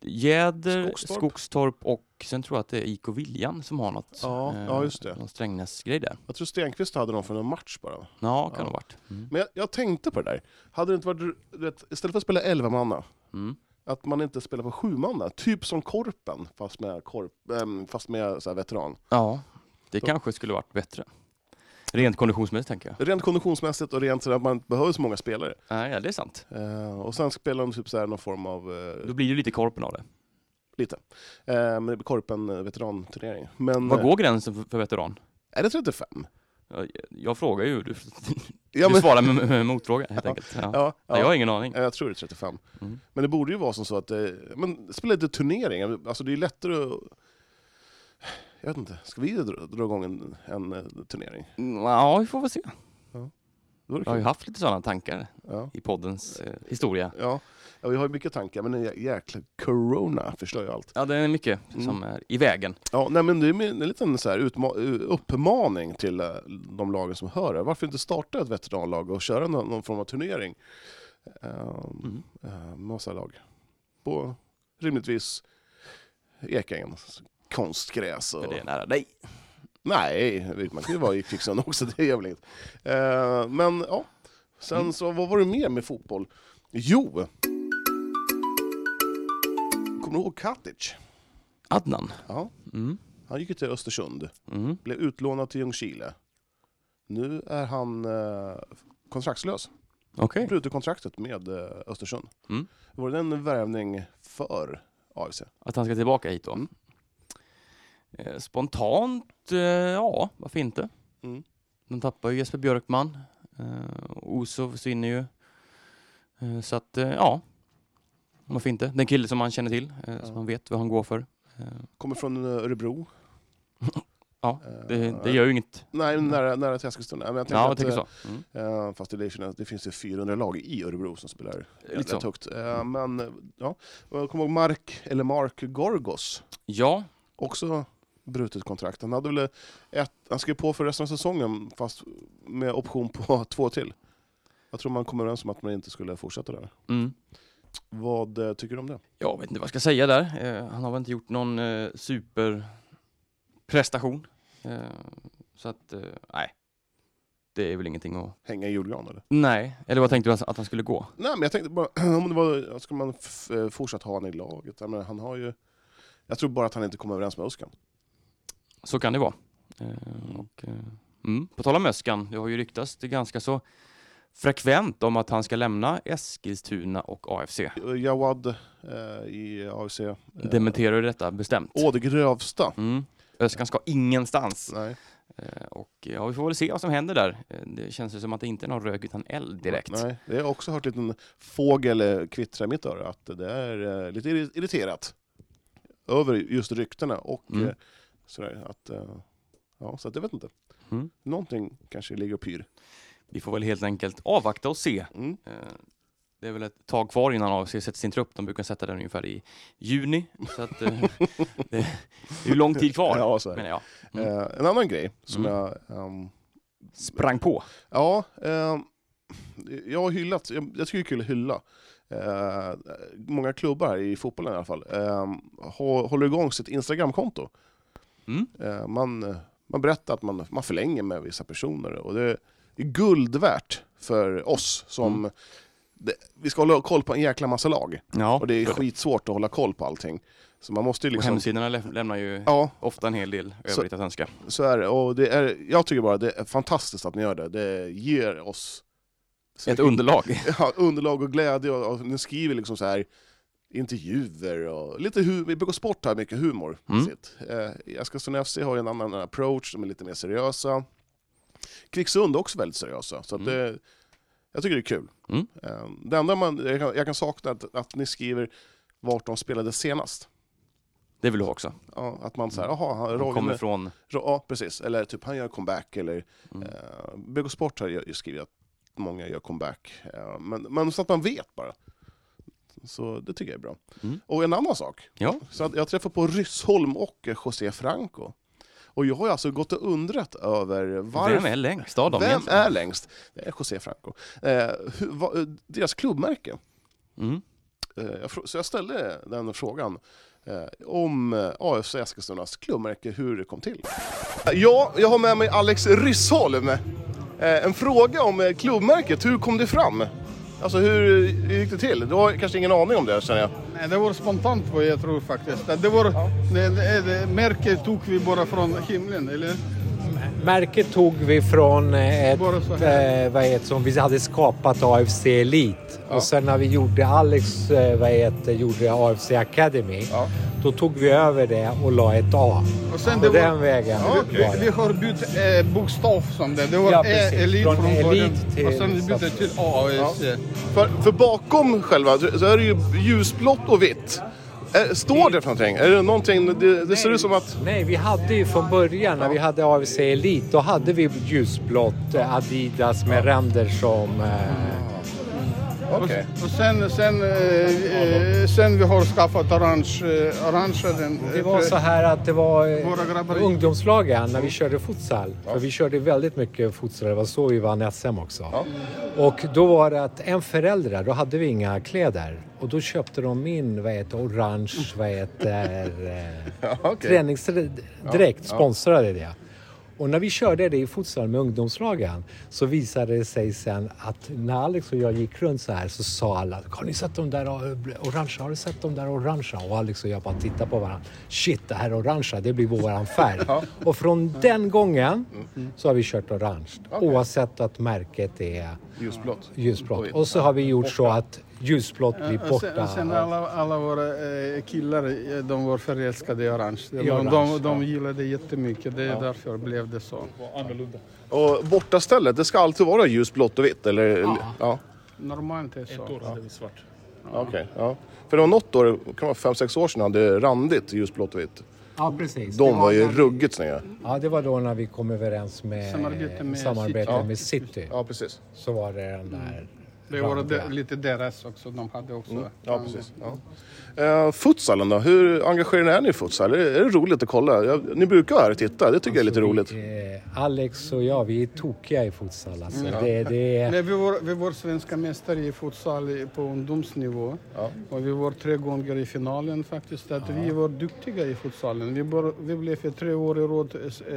Jäder, Skogstorp. Skogstorp. och sen tror jag att det är IK Viljan som har något. Ja, ja, just det. Någon Strängnäs-grej där. Jag tror Stenkvist hade någon för någon match bara. Ja, kan Ja. det ha varit. Mm. Men jag, jag tänkte på det där. Hade det inte varit, vet, istället för att spela 11 manna, Mm. att man inte spelar på 7 manna. Typ som Korpen, fast med, korp, ehm, fast med så veteran. Ja, det Så- kanske skulle varit bättre. Rent konditionsmässigt tänker jag. Rent konditionsmässigt och rent så att man behöver så måga spelare. Nej, ja, det är sant. Eh, och sen spelar de typ så här någon form av... eh, Då blir det lite korpen av det. lite. Eh, men det blir Korpen eh, veteranturnering. Men, Var eh, går gränsen för, för veteran? Är det 35? Jag, jag frågar ju, du, Ja, du svarar med, med, med motfråga helt enkelt. Ja. ja, Ja, ja. jag har ingen aning. Ja, Jag tror det är 35. Mm. Men det borde ju vara som så att, eh, men spela lite turnering, alltså det är lättare att... Jag vet inte, ska vi dra, dra igång en, en eh, turnering? Mm, Ja, vi får väl se. Vore Jag har ju haft lite sådana tankar Ja. i poddens eh, historia. Ja. ja, vi har ju mycket tankar, men en jä- jäkla corona förstör ju allt. Ja, det är mycket Mm. som är i vägen. Ja, nej, men det är en liten så uppmaning till eh, de lagen som hör det. Varför inte starta ett veteranlag och köra någon, någon form av turnering? Um, Mm. uh, massa lag. På rimligtvis Ekängens konstgräs. Och... För det är nära dig. Nej, man kan ju vara i Kvicksund också, det väl inget. Eh, men ja, sen Mm. så vad var det mer med fotboll? Jo! Kommer du ihåg Katic? Adnan. Ja, Mm. han gick ju till Östersund, Mm. blev utlånad till Ljungskile. Nu är han eh, kontraktslös. Okej. Brutit kontraktet med eh, Östersund. Mm. Var det en värvning för AFC? Att han ska tillbaka hit då? Mm. Eh, spontant, eh, ja, varför inte? Mm. De tappar ju Jesper Björkman. Eh, Oso försvinner ju. Så att, ja. Varför inte? Den kille som man känner till, Ja. som man vet vad han går för. Kommer från Örebro. Ja, det, det gör ju inget. Nej, nära, nära Eskilstuna. Men jag Ja, jag att, tänker eh, så. Mm. Fast det, det finns ju 400 lag i Örebro som spelar Lite högt. Men ja, jag kommer ihåg Mark, eller Mark Gorgos, Ja, också brutit kontrakt. Han, hade väl ett, han skrev på för resten av säsongen, fast med option på två till. Jag tror man kom överens om att man inte skulle fortsätta där. mm. Vad eh, tycker du om det? Jag vet inte vad jag ska säga där. Eh, han har väl inte gjort någon eh, superprestation. Eh, så att, nej. Det är väl ingenting att... Hänga i julgran eller? Nej, eller vad tänkte du att han skulle gå? Nej, men jag tänkte bara, om det var, ska man fortsätta ha honom i laget? Jag, menar, han har ju, jag tror bara att han inte kom överens med Öskan. Så kan det vara. Eh, och, eh, mm. På tal om Öskan, det har ju ryktats det ganska så frekvent om att han ska lämna Eskilstuna och AFC. Jawad eh, i AFC. Eh, Dementerar du detta bestämt? Å det grövsta. Mm. Öskan ska ingenstans. Nej. Eh, och ja, vi får väl se vad som händer där. Det känns ju som att det inte är någon rök utan eld direkt. Nej, det har jag också hört en liten fågel kvittra i mitt öra, att det är lite irri- irriterat över just ryktena och Mm. Eh, sådär. Att, eh, ja, så att jag vet inte. Mm. Någonting kanske ligger och pyr. Vi får väl helt enkelt avvakta och se. Mm. Eh, Det är väl ett tag kvar innan AFC sätter sin trupp. De brukar sätta den ungefär i juni. Så att, eh, det, är ju lång tid kvar, Ja, så jag. Mm. Eh, en annan grej som Mm. jag... ehm, Sprang på. ja, ehm, jag har hyllat, jag, jag tycker det är kul att hylla. Eh, många klubbar här i fotbollen i alla fall hå- håller igång sitt Instagramkonto. Mm. Eh, man, man berättar att man, man förlänger med vissa personer och det är guld värt för oss som... Mm. Det, vi ska hålla koll på en jäkla massa lag Ja, och det är skitsvårt att hålla koll på allting. Så man måste ju Och liksom... hemsidorna lä- lämnar ju Ja, ofta en hel del övrigt att önska. så är det. Och det är, jag tycker bara det är fantastiskt att ni gör det. Det ger oss Ett underlag. ja, underlag och glädje. Och, och ni skriver liksom så här intervjuer och lite humor. BK Sport har mycket humor. Mm. Sitt. Eh, Eskilstuna FC har en annan approach, de är lite mer seriösa. Kvicksund är också väldigt seriösa. Så Mm. det, jag tycker det är kul. Mm. Eh, det enda man, jag, kan, jag kan sakna att, att ni skriver vart de spelade senast. Det vill du ha också. Ja, att man säger, jaha, han- Roger- kommer från... Ja, precis. Eller typ han gör comeback. Eller, Mm. eh, BK Sport har ju skrivit att många gör comeback. Eh, men, men så att man vet bara. Så det tycker jag är bra. Mm. Och en annan sak. Ja. Så jag träffade på Ryssholm och eh, José Franco. Och jag har alltså gått och undrat över varför... Vem är längst av dem Vem egentligen? är längst? Det är José Franco. Eh, hur, va, eh, deras klubbmärke. Mm. Eh, så jag ställde den frågan eh, om eh, AFC Eskilstunas klubbmärke, hur det kom till. Ja, jag har med mig Alex Ryssholm. Eh, en fråga om eh, klubbmärket, hur kom det fram? Alltså hur, hur gick det till? Du har kanske ingen aning om det känner jag. Nej, det var spontant vad jag tror faktiskt. Det var, det, det, det, märket tog vi bara från himlen, eller? Märket tog vi från eh, ett, eh, vad heter, som vi hade skapat AFC Elite. Och sen när vi gjorde Alex eh, vad heter, gjorde AFC Academy. Ja. Då tog vi över det och la ett A. Och sen det var- den vägen Ja, var Vi, det. vi har bytt eh, bokstav som det. Det var Ja, ja, precis. Elit Från från, början. Till- Och sen vi bytte till AFC. För, för bakom själva så är det ju ljusblått och vitt. Eh, står det för någonting? Är det någonting? Det, det ser ut som att... Nej, vi hade ju från början när vi hade AFC Elite, då hade vi ljusblått eh, Adidas med ränder som... Eh, Okej. Och sen, sen, eh, eh, sen vi har skaffat orange, eh, orange den. Det var så här att det var eh, ungdomslagen när vi körde futsal. För vi körde väldigt mycket futsal, det var så vi vann SM också. Och då var det att en förälder, då hade vi inga kläder. Och då köpte de in, vad heter orange, vad heter eh, okej. träningsdräkt, sponsrade det. Och när vi körde det i futsal med ungdomslagen så visade det sig sen att när Alex och jag gick runt så här så sa alla Har ni sett de där eh, orangea? Har du sett de där orangea? Och Alex och jag bara tittade på varandra. Shit, det här orangea, det blir våran färg. Och från den gången så har vi kört orange. Oavsett att märket är Ljusblått. ljusblått. Och så har vi gjort så att ljusblått blir Och sen, borta. och sen alla, alla våra eh, killar, eh, de var förälskade i orange. De, I orange, de, de gillade jättemycket, det är därför blev det så. Och bortastället, det ska alltid vara ljusblått och vitt? Eller? Ja. ja. Normalt är det så. Okej, ja. För det var något år, det kan vara fem sex år sedan, hade randigt ljusblått och vitt. Ja, precis. De Det var ju när- ruggigt snygga. Ja, det var då när vi kom överens med Samarbete med samarbete City. med City. Ja, precis. Så var det den där Det var randiga. de, lite deras också, de hade också. Mm. Ja, precis. Ja. Eh, futsalen då? Hur engagerade är ni i futsal? Är det, är det roligt att kolla? Jag, ni brukar vara här och titta, det tycker jag är lite roligt. Eh, Alex och jag, vi är tokiga i futsal. Alltså. Det, det är, Nej, vi, var, vi var svenska mästare i futsal i- på ungdomsnivå. Ja. Och vi var tre gånger i finalen faktiskt. Att Vi var duktiga i futsalen. Vi, bör, vi blev för tre år i rad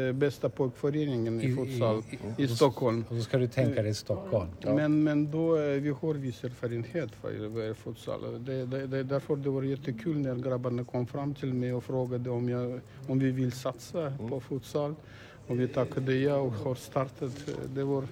eh, bästa pojkföreningen i I- futsal i- i, Stockholm. och så ska du tänka dig Stockholm. Men, men då eh, vi har viss erfarenhet för eh, futsal. Det, det, det, därför det var jättekul när grabbarna kom fram till mig och frågade om, jag, om vi vill satsa på futsal. Och vi tackade ja och har startat. eh, Det var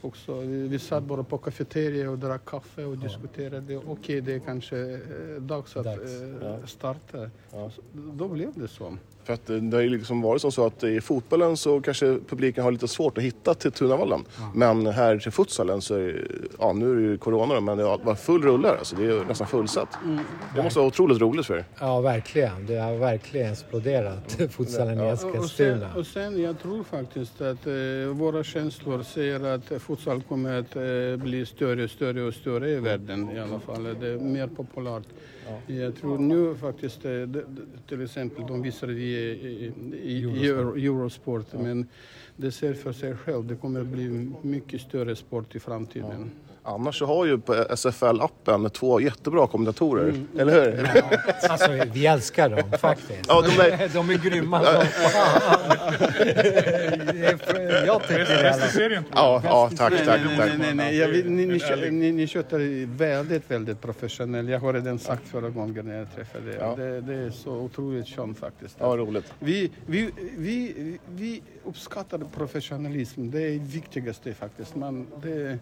också, vi, vi satt bara på kafeteria och drack kaffe och diskuterade. Okej, det är kanske eh, dags att Dags, eh, starta. Så, då blev det så. För att det har ju liksom varit som så att i fotbollen så kanske publiken har lite svårt att hitta till Tunavallen. Men här till futsalen så är ja nu är det ju corona då, men det var full rulle alltså det är ju nästan fullsatt. Det måste vara otroligt roligt för er. Ja, verkligen. Det har verkligen exploderat, futsalen i Och, och, sen, Eskilstuna. och sen jag tror faktiskt att eh, våra känslor säger att futsal kommer att eh, bli större, större och större i världen i alla fall. Det är mer populärt. Jag tror nu faktiskt, eh, till exempel, de visar det i, i, i Euro, Eurosport, men det ser för sig själv, det kommer att bli mycket större sport i framtiden. Annars så har ju på SFL-appen två jättebra kommentatorer, Mm. eller hur? Alltså, vi älskar dem faktiskt. Ja, de är, De är grymma som Jag tycker det. ja, ja, tack, tack, Nej, tack. nej, nej, nej. Jag ni, ni, ni, ni sköter väldigt, väldigt professionellt. Jag har redan sagt förra gången när jag träffade er. Ja. Det, det är så otroligt skönt faktiskt. Ja, roligt. Vi, vi, vi, vi uppskattar professionalism. Det är det viktigaste faktiskt. Man, det,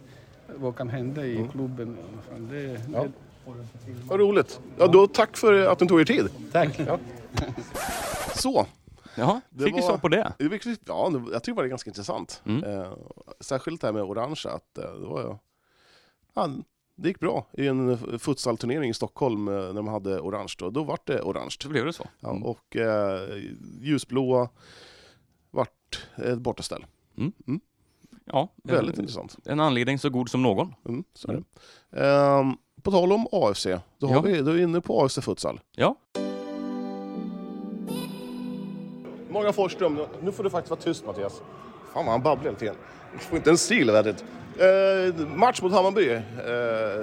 vad kan hända i klubben alla fall. Det, Mm. Ja. det, Vad roligt. Ja, då tack för att ni tog er tid. Tack. Så, Jaha, Det fick vi var- svar på det. Ja, jag tycker det var ganska intressant. Mm. Eh, särskilt det här med orange, att eh, det var ja, det gick bra i en futsalturnering i Stockholm eh, när de hade orange. Då, då vart det orange. Så blev det så. Ja, Mm. och eh, ljusblåa vart ett bortaställ. Ja, Väldigt en, intressant. en anledning så god som någon. Mm, så är det. Ehm, på tal om AFC, då, har Ja. vi, då är vi inne på AFC Futsal. Ja, Morgan Forsström, nu får du faktiskt vara tyst Mattias. Fan vad han babblar hela tiden. Du får inte en stil värdigt. Eh, match mot Hammarby. Eh,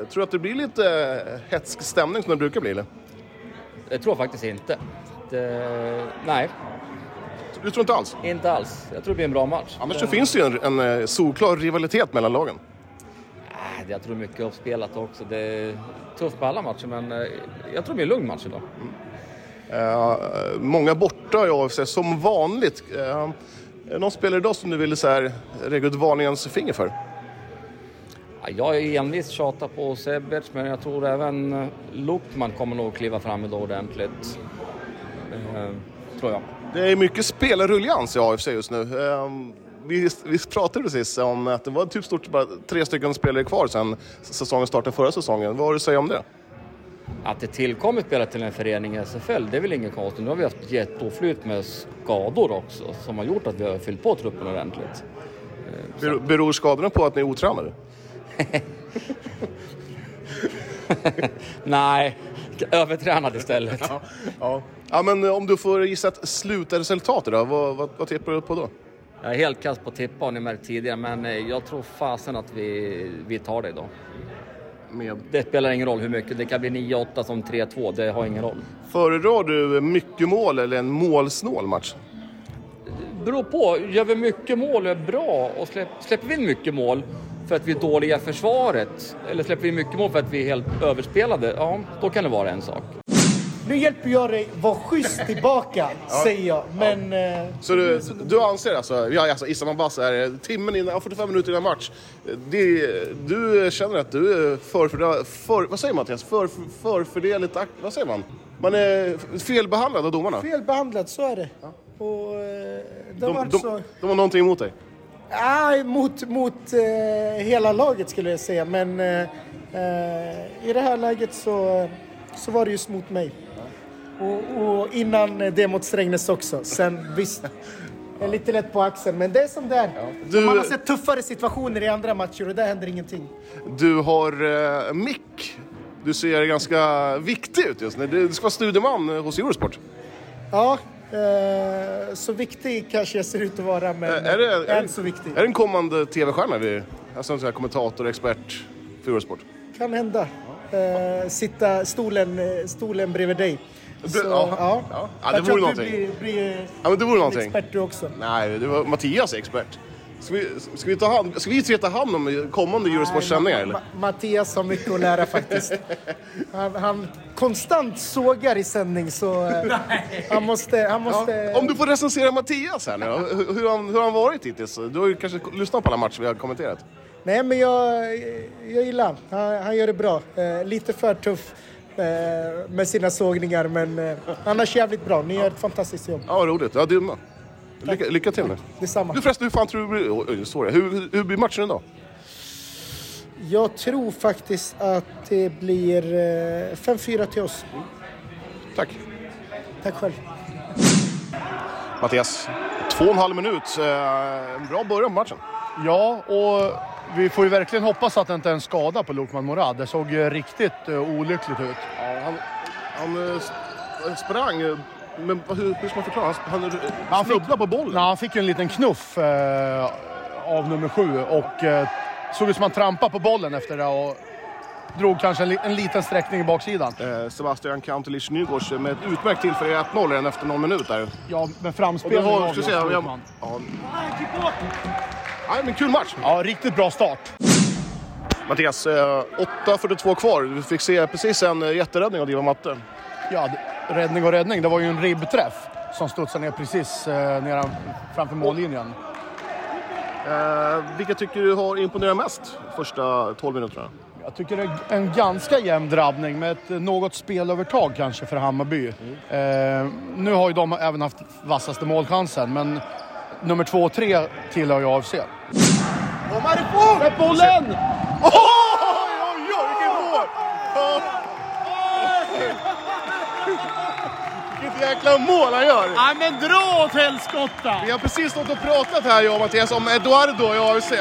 tror du att det blir lite eh, hetsk stämning som det brukar bli eller? Jag tror faktiskt inte. Det, nej, Du tror inte alls? inte alls. Jag tror det blir en bra match. Annars så finns det ju en, en eh, solklar rivalitet mellan lagen. Nej, Jag tror mycket uppspelat också. Det är tufft på alla matcher, men eh, jag tror det blir en lugn match idag. Eh, många borta i AFC som vanligt. Eh, är någon spelare idag som du ville så här, räcka ut varningens finger för? Ja, Jag är envis tjatar på Sebec, men jag tror även eh, Luckman kommer nog kliva fram idag ordentligt. Eh, tror jag. Det är mycket spelarruljans i AFC just nu. Eh, Vi, vi pratade precis om att det var typ stort bara tre stycken spelare kvar sen säsongen startade förra säsongen. Vad har du att säga om det? Att det tillkommer spelare till en förening i SFL, det är väl inget konstigt. Nu har vi haft jätteoflyt med skador också, som har gjort att vi har fyllt på truppen ordentligt. Ber- Beror skadorna på att ni är otränade? Nej, övertränad istället. Ja. ja, men om du får gissa ett slutresultat då, vad, vad, vad tippar du på då? Jag är helt kass på att tippa, har ni märkt tidigare, men eh, jag tror fasen att vi, vi tar det idag. Med. Det spelar ingen roll hur mycket, det kan bli 9-8 som 3-2, det har ingen roll. Föredrar du mycket mål eller en målsnål match? Beror på, gör vi mycket mål och är bra och släpp, släpper vi in mycket mål för att vi är dåliga i försvaret eller släpper vi mycket mål för att vi är helt överspelade, ja då kan det vara en sak. Nu hjälper jag dig vara schysst tillbaka, säger jag. Men... eh, Så du, du anser alltså, ja, alltså Issam Abbas är timmen innan, ja, 45 minuter innan match. Det, du känner att du är förfördelad, för, vad säger man Mattias? För, förfördeligt, vad säger man? Man är felbehandlad av domarna. felbehandlad, så är det. Och eh, det De, var de, så... de har någonting emot dig. Nej, mot, mot eh, hela laget skulle jag säga. Men eh, eh, i det här läget så, så var det just mot mig. Och, och innan det mot Strängnäs också. Sen visst, jag är lite lätt på axeln, men det är som det är. Du- Man har sett tuffare situationer i andra matcher och där händer ingenting. Du har eh, mick. Du ser ganska viktig ut just nu. Du ska vara studieman hos Eurosport. Ja, så viktig kanske jag ser ut att vara, men Eh, är det, är, än så viktig. är det en kommande tv-stjärna? vi- Alltså en sån här kommentator, expert för Eurosport? Kan hända. Eh, sitta stolen, eh, stolen bredvid dig. Så, ja, ja. ja. Det vore någonting. blir, blir Ja, men det vore någonting. expert du också. Nej, det var Mattias är expert. Ska vi, ska vi, ta hand, ska vi tre ta hand om kommande Eurosport-sändningar eller? Ma- Mattias har mycket att lära faktiskt. Han, han konstant sågar i sändning så eh, han måste... Han måste Ja, om du får recensera Mattias här nu hur, hur, han, hur har han varit hittills? Du har ju kanske lyssnat på alla matcher vi har kommenterat. Nej men jag, jag gillar han. han. Gör det bra. Eh, lite för tuff eh, med sina sågningar men eh, annars jävligt bra. Ni gör ett fantastiskt jobb. Ja, roligt. Ja, du med. Lycka, lycka till nu. Detsamma. Du förresten, hur fan tror du blir... Oj, sorry. Hur, hur, hur blir matchen idag? Jag tror faktiskt att det blir eh, 5-4 till oss. Tack. Tack själv. Mattias, två och en halv minut. Eh, En bra början på matchen. Ja, och vi får ju verkligen hoppas att det inte är en skada på Lukman Morad. Det såg ju riktigt eh, olyckligt ut. Ja, han han eh, sp- sprang, eh, men hur, hur ska man förklara? Han, han, snubblade på bollen. Nej, han fick ju en liten knuff eh, av nummer sju och eh, såg ut som han trampade på bollen efter det och drog kanske en, li- en liten sträckning i baksidan. Eh, Sebastian Kantelich Nygårds med ett utmärkt tillfälle i 1-0 redan efter någon minut där. Ja, men framspelningen har, av ska vi säga, jag, ja. Nej, men kul match. Ja, riktigt bra start. Mattias, eh, 8.42 kvar. Du fick se precis en eh, jätteräddning av Diva Matte. Ja, räddning och räddning. Det var ju en ribbträff som studsade ner precis eh, nedan, framför mållinjen. Eh, vilka tycker du har imponerat mest första 12 minuterna? Jag tycker det är en ganska jämn drabbning med ett något spelövertag kanske för Hammarby. Eh, nu har ju de även haft vassaste målchansen, men nummer två och tre tillhör ju AFC. Släpp bollen! Oj, oj, oj, vilket mål! Vilket jäkla mål han gör! Nej men dra åt helskotta! Vi har precis stått och pratat här, jag och Mattias, om Eduardo i AFC.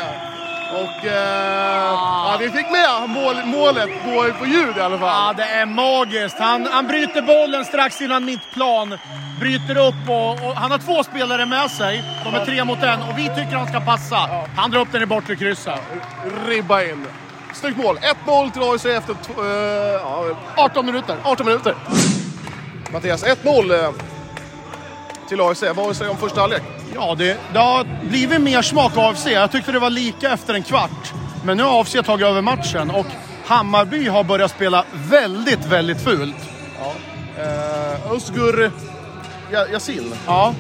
Och eh, ja, vi fick med mål, målet på, på ljud i alla fall. Ja, det är magiskt. Han, han bryter bollen strax innan mittplan. Bryter upp och, och han har två spelare med sig. De är tre mot en och vi tycker han ska passa. Han drar upp den i bortre krysset. Ribba in. Snyggt mål. 1-0 till AFC efter eh, ja, 18 minuter. 18 minuter. Mattias, 1-0 eh, till AFC. Vad har du att säga om första halvlek? Ja, det, det har blivit mer smak av AFC. Jag tyckte det var lika efter en kvart. Men nu har AFC tagit över matchen och Hammarby har börjat spela väldigt, väldigt fult. Eh, Özgur Ja- Yasin, Ja,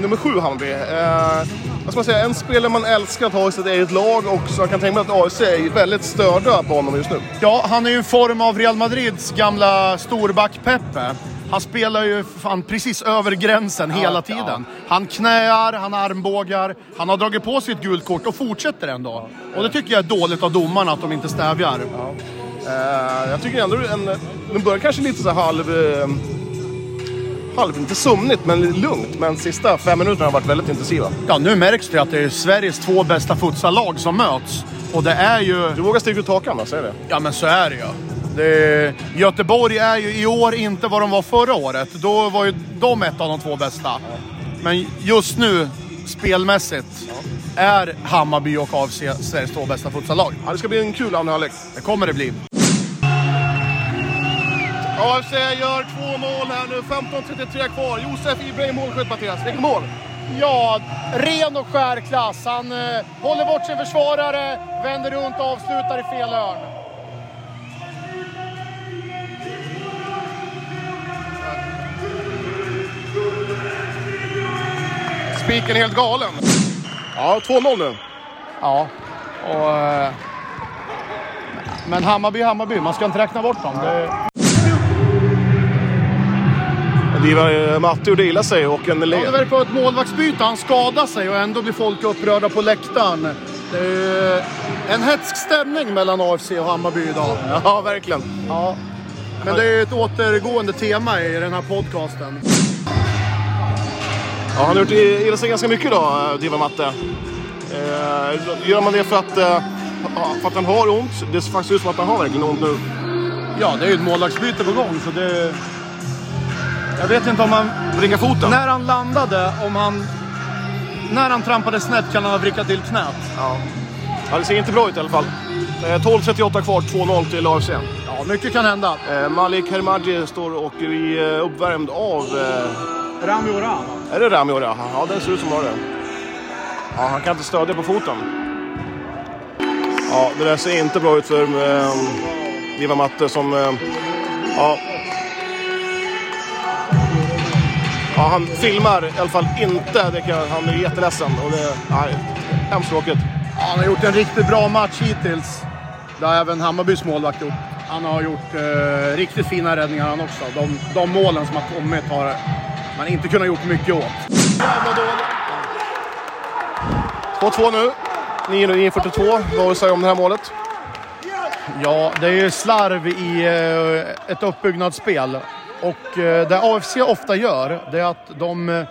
nummer sju Hammarby. Eh, vad ska man säga, en spelare man älskar att ha i sitt eget lag och så jag kan tänka mig att AFC är väldigt störda på honom just nu. ja han är ju en form av Real Madrids gamla storback Pepe. Han spelar ju fan precis över gränsen hela tiden. Han knäar, han armbågar, han har dragit på sig ett gult kort och fortsätter ändå. Och det tycker jag är dåligt av domarna att de inte stävjar. Eh, jag tycker ändå en, den börjar kanske lite så halv... Eh, halv, inte sömnigt men lugnt. Men sista fem minuterna har varit väldigt intensiva. Ja, nu märks det att det är Sveriges två bästa futsallag som möts. Och det är ju... Du vågar sticka ut hakan va? Säg det. Ja, men så är det ju. Det, Göteborg är ju i år inte vad de var förra året. Då var ju de ett av de två bästa. Men just nu, spelmässigt, är Hammarby och AFC Sveriges två bästa futsallag. Ja, det ska bli en kul andra halvlek. Det kommer det bli. AFC gör två mål här nu. 15.33 kvar. Josef Ibrahim målskytt Mattias. Vilket mål! Ja, ren och skär klass. Han eh, håller bort sin försvarare, vänder runt och avslutar i fel hörn. Är helt galen. Ja, 2-0 nu. Ja, och... eh, Men Hammarby Hammarby, man ska inte räkna bort dem. Det, Det var eh, Matte gjorde illa sig och en Ja, det verkar vara ett målvaktsbyte. Han skadar sig och ändå blir folk upprörda på läktaren. Det är en hetsk stämning mellan AFC och Hammarby idag. Ja, verkligen. Ja. Men det är ett återgående tema i den här podcasten. Ja, han har gjort sig ganska mycket idag, eh, Diva Matte. Eh, gör man det för att, eh, för att han har ont? Det ser faktiskt ut som att han har verkligen ont nu. Ja, det är ju ett målvaktsbyte på gång så det... Jag vet inte om han... Vricka foten. När han landade, om han... När han trampade snett kan han ha vrickat till knät. Ja. ja, det ser inte bra ut i alla fall. Eh, 12.38 kvar, 2-0 till AFC. Ja, mycket kan hända. Eh, Malik Hermadji står och är eh, uppvärmd av... Eh, Rami Oran. är det Rami Ora? Ja, den ser ut som det. Ja, han kan inte stödja på foten. Ja, det där ser inte bra ut för eh, Diva Matte som... Eh, ja. ja, han filmar i alla fall inte. Det kan, han är jätteledsen. Och det, nej, hemskt tråkigt. Ja, han har gjort en riktigt bra match hittills. Det har även Hammarbys målvakt gjort. Han har gjort eh, riktigt fina räddningar han också. De, de målen som har kommit har man inte kunnat gjort mycket åt. 2-2 nu. 9.42. Vad har du om det här målet? Ja, det är ju slarv i eh, ett uppbyggnadsspel. Och eh, det AFC ofta gör, det är att de eh,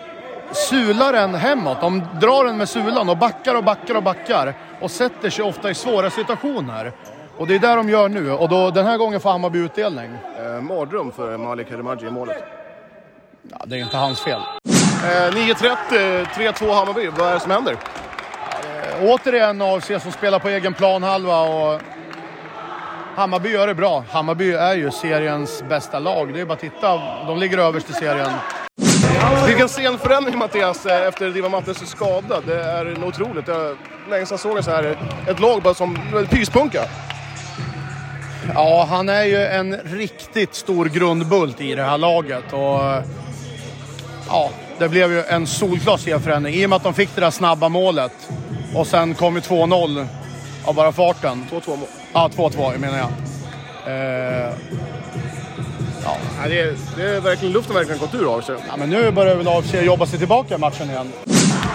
sular den hemåt. De drar den med sulan och backar och backar och backar och sätter sig ofta i svåra situationer. Och det är det de gör nu och då, den här gången får Hammarby utdelning. Eh, mardröm för Malik Harimaji i målet. Ja, det är inte hans fel. Eh, 9.30, 3-2 Hammarby. Vad är det som händer? Återigen AFC som spelar på egen planhalva och Hammarby gör det bra. Hammarby är ju seriens bästa lag. Det är bara att titta. De ligger överst i serien. Vilken sen förändring Mattias eh, efter Diva Mattes skada. Det är otroligt. Jag länge sedan såg jag så här ett lag bara som pyspunka. Ja, han är ju en riktigt stor grundbult i det här laget. Och, ja, det blev ju en solklar serförändring i och med att de fick det där snabba målet. Och sen kom ju 2-0 av bara farten. 2-2 mål. Ja, 2-2 menar jag. Eh, Ja, det, är, det är verkligen, luften har verkligen gått ur sig. ja, men nu börjar väl AFC jobba sig tillbaka i matchen igen.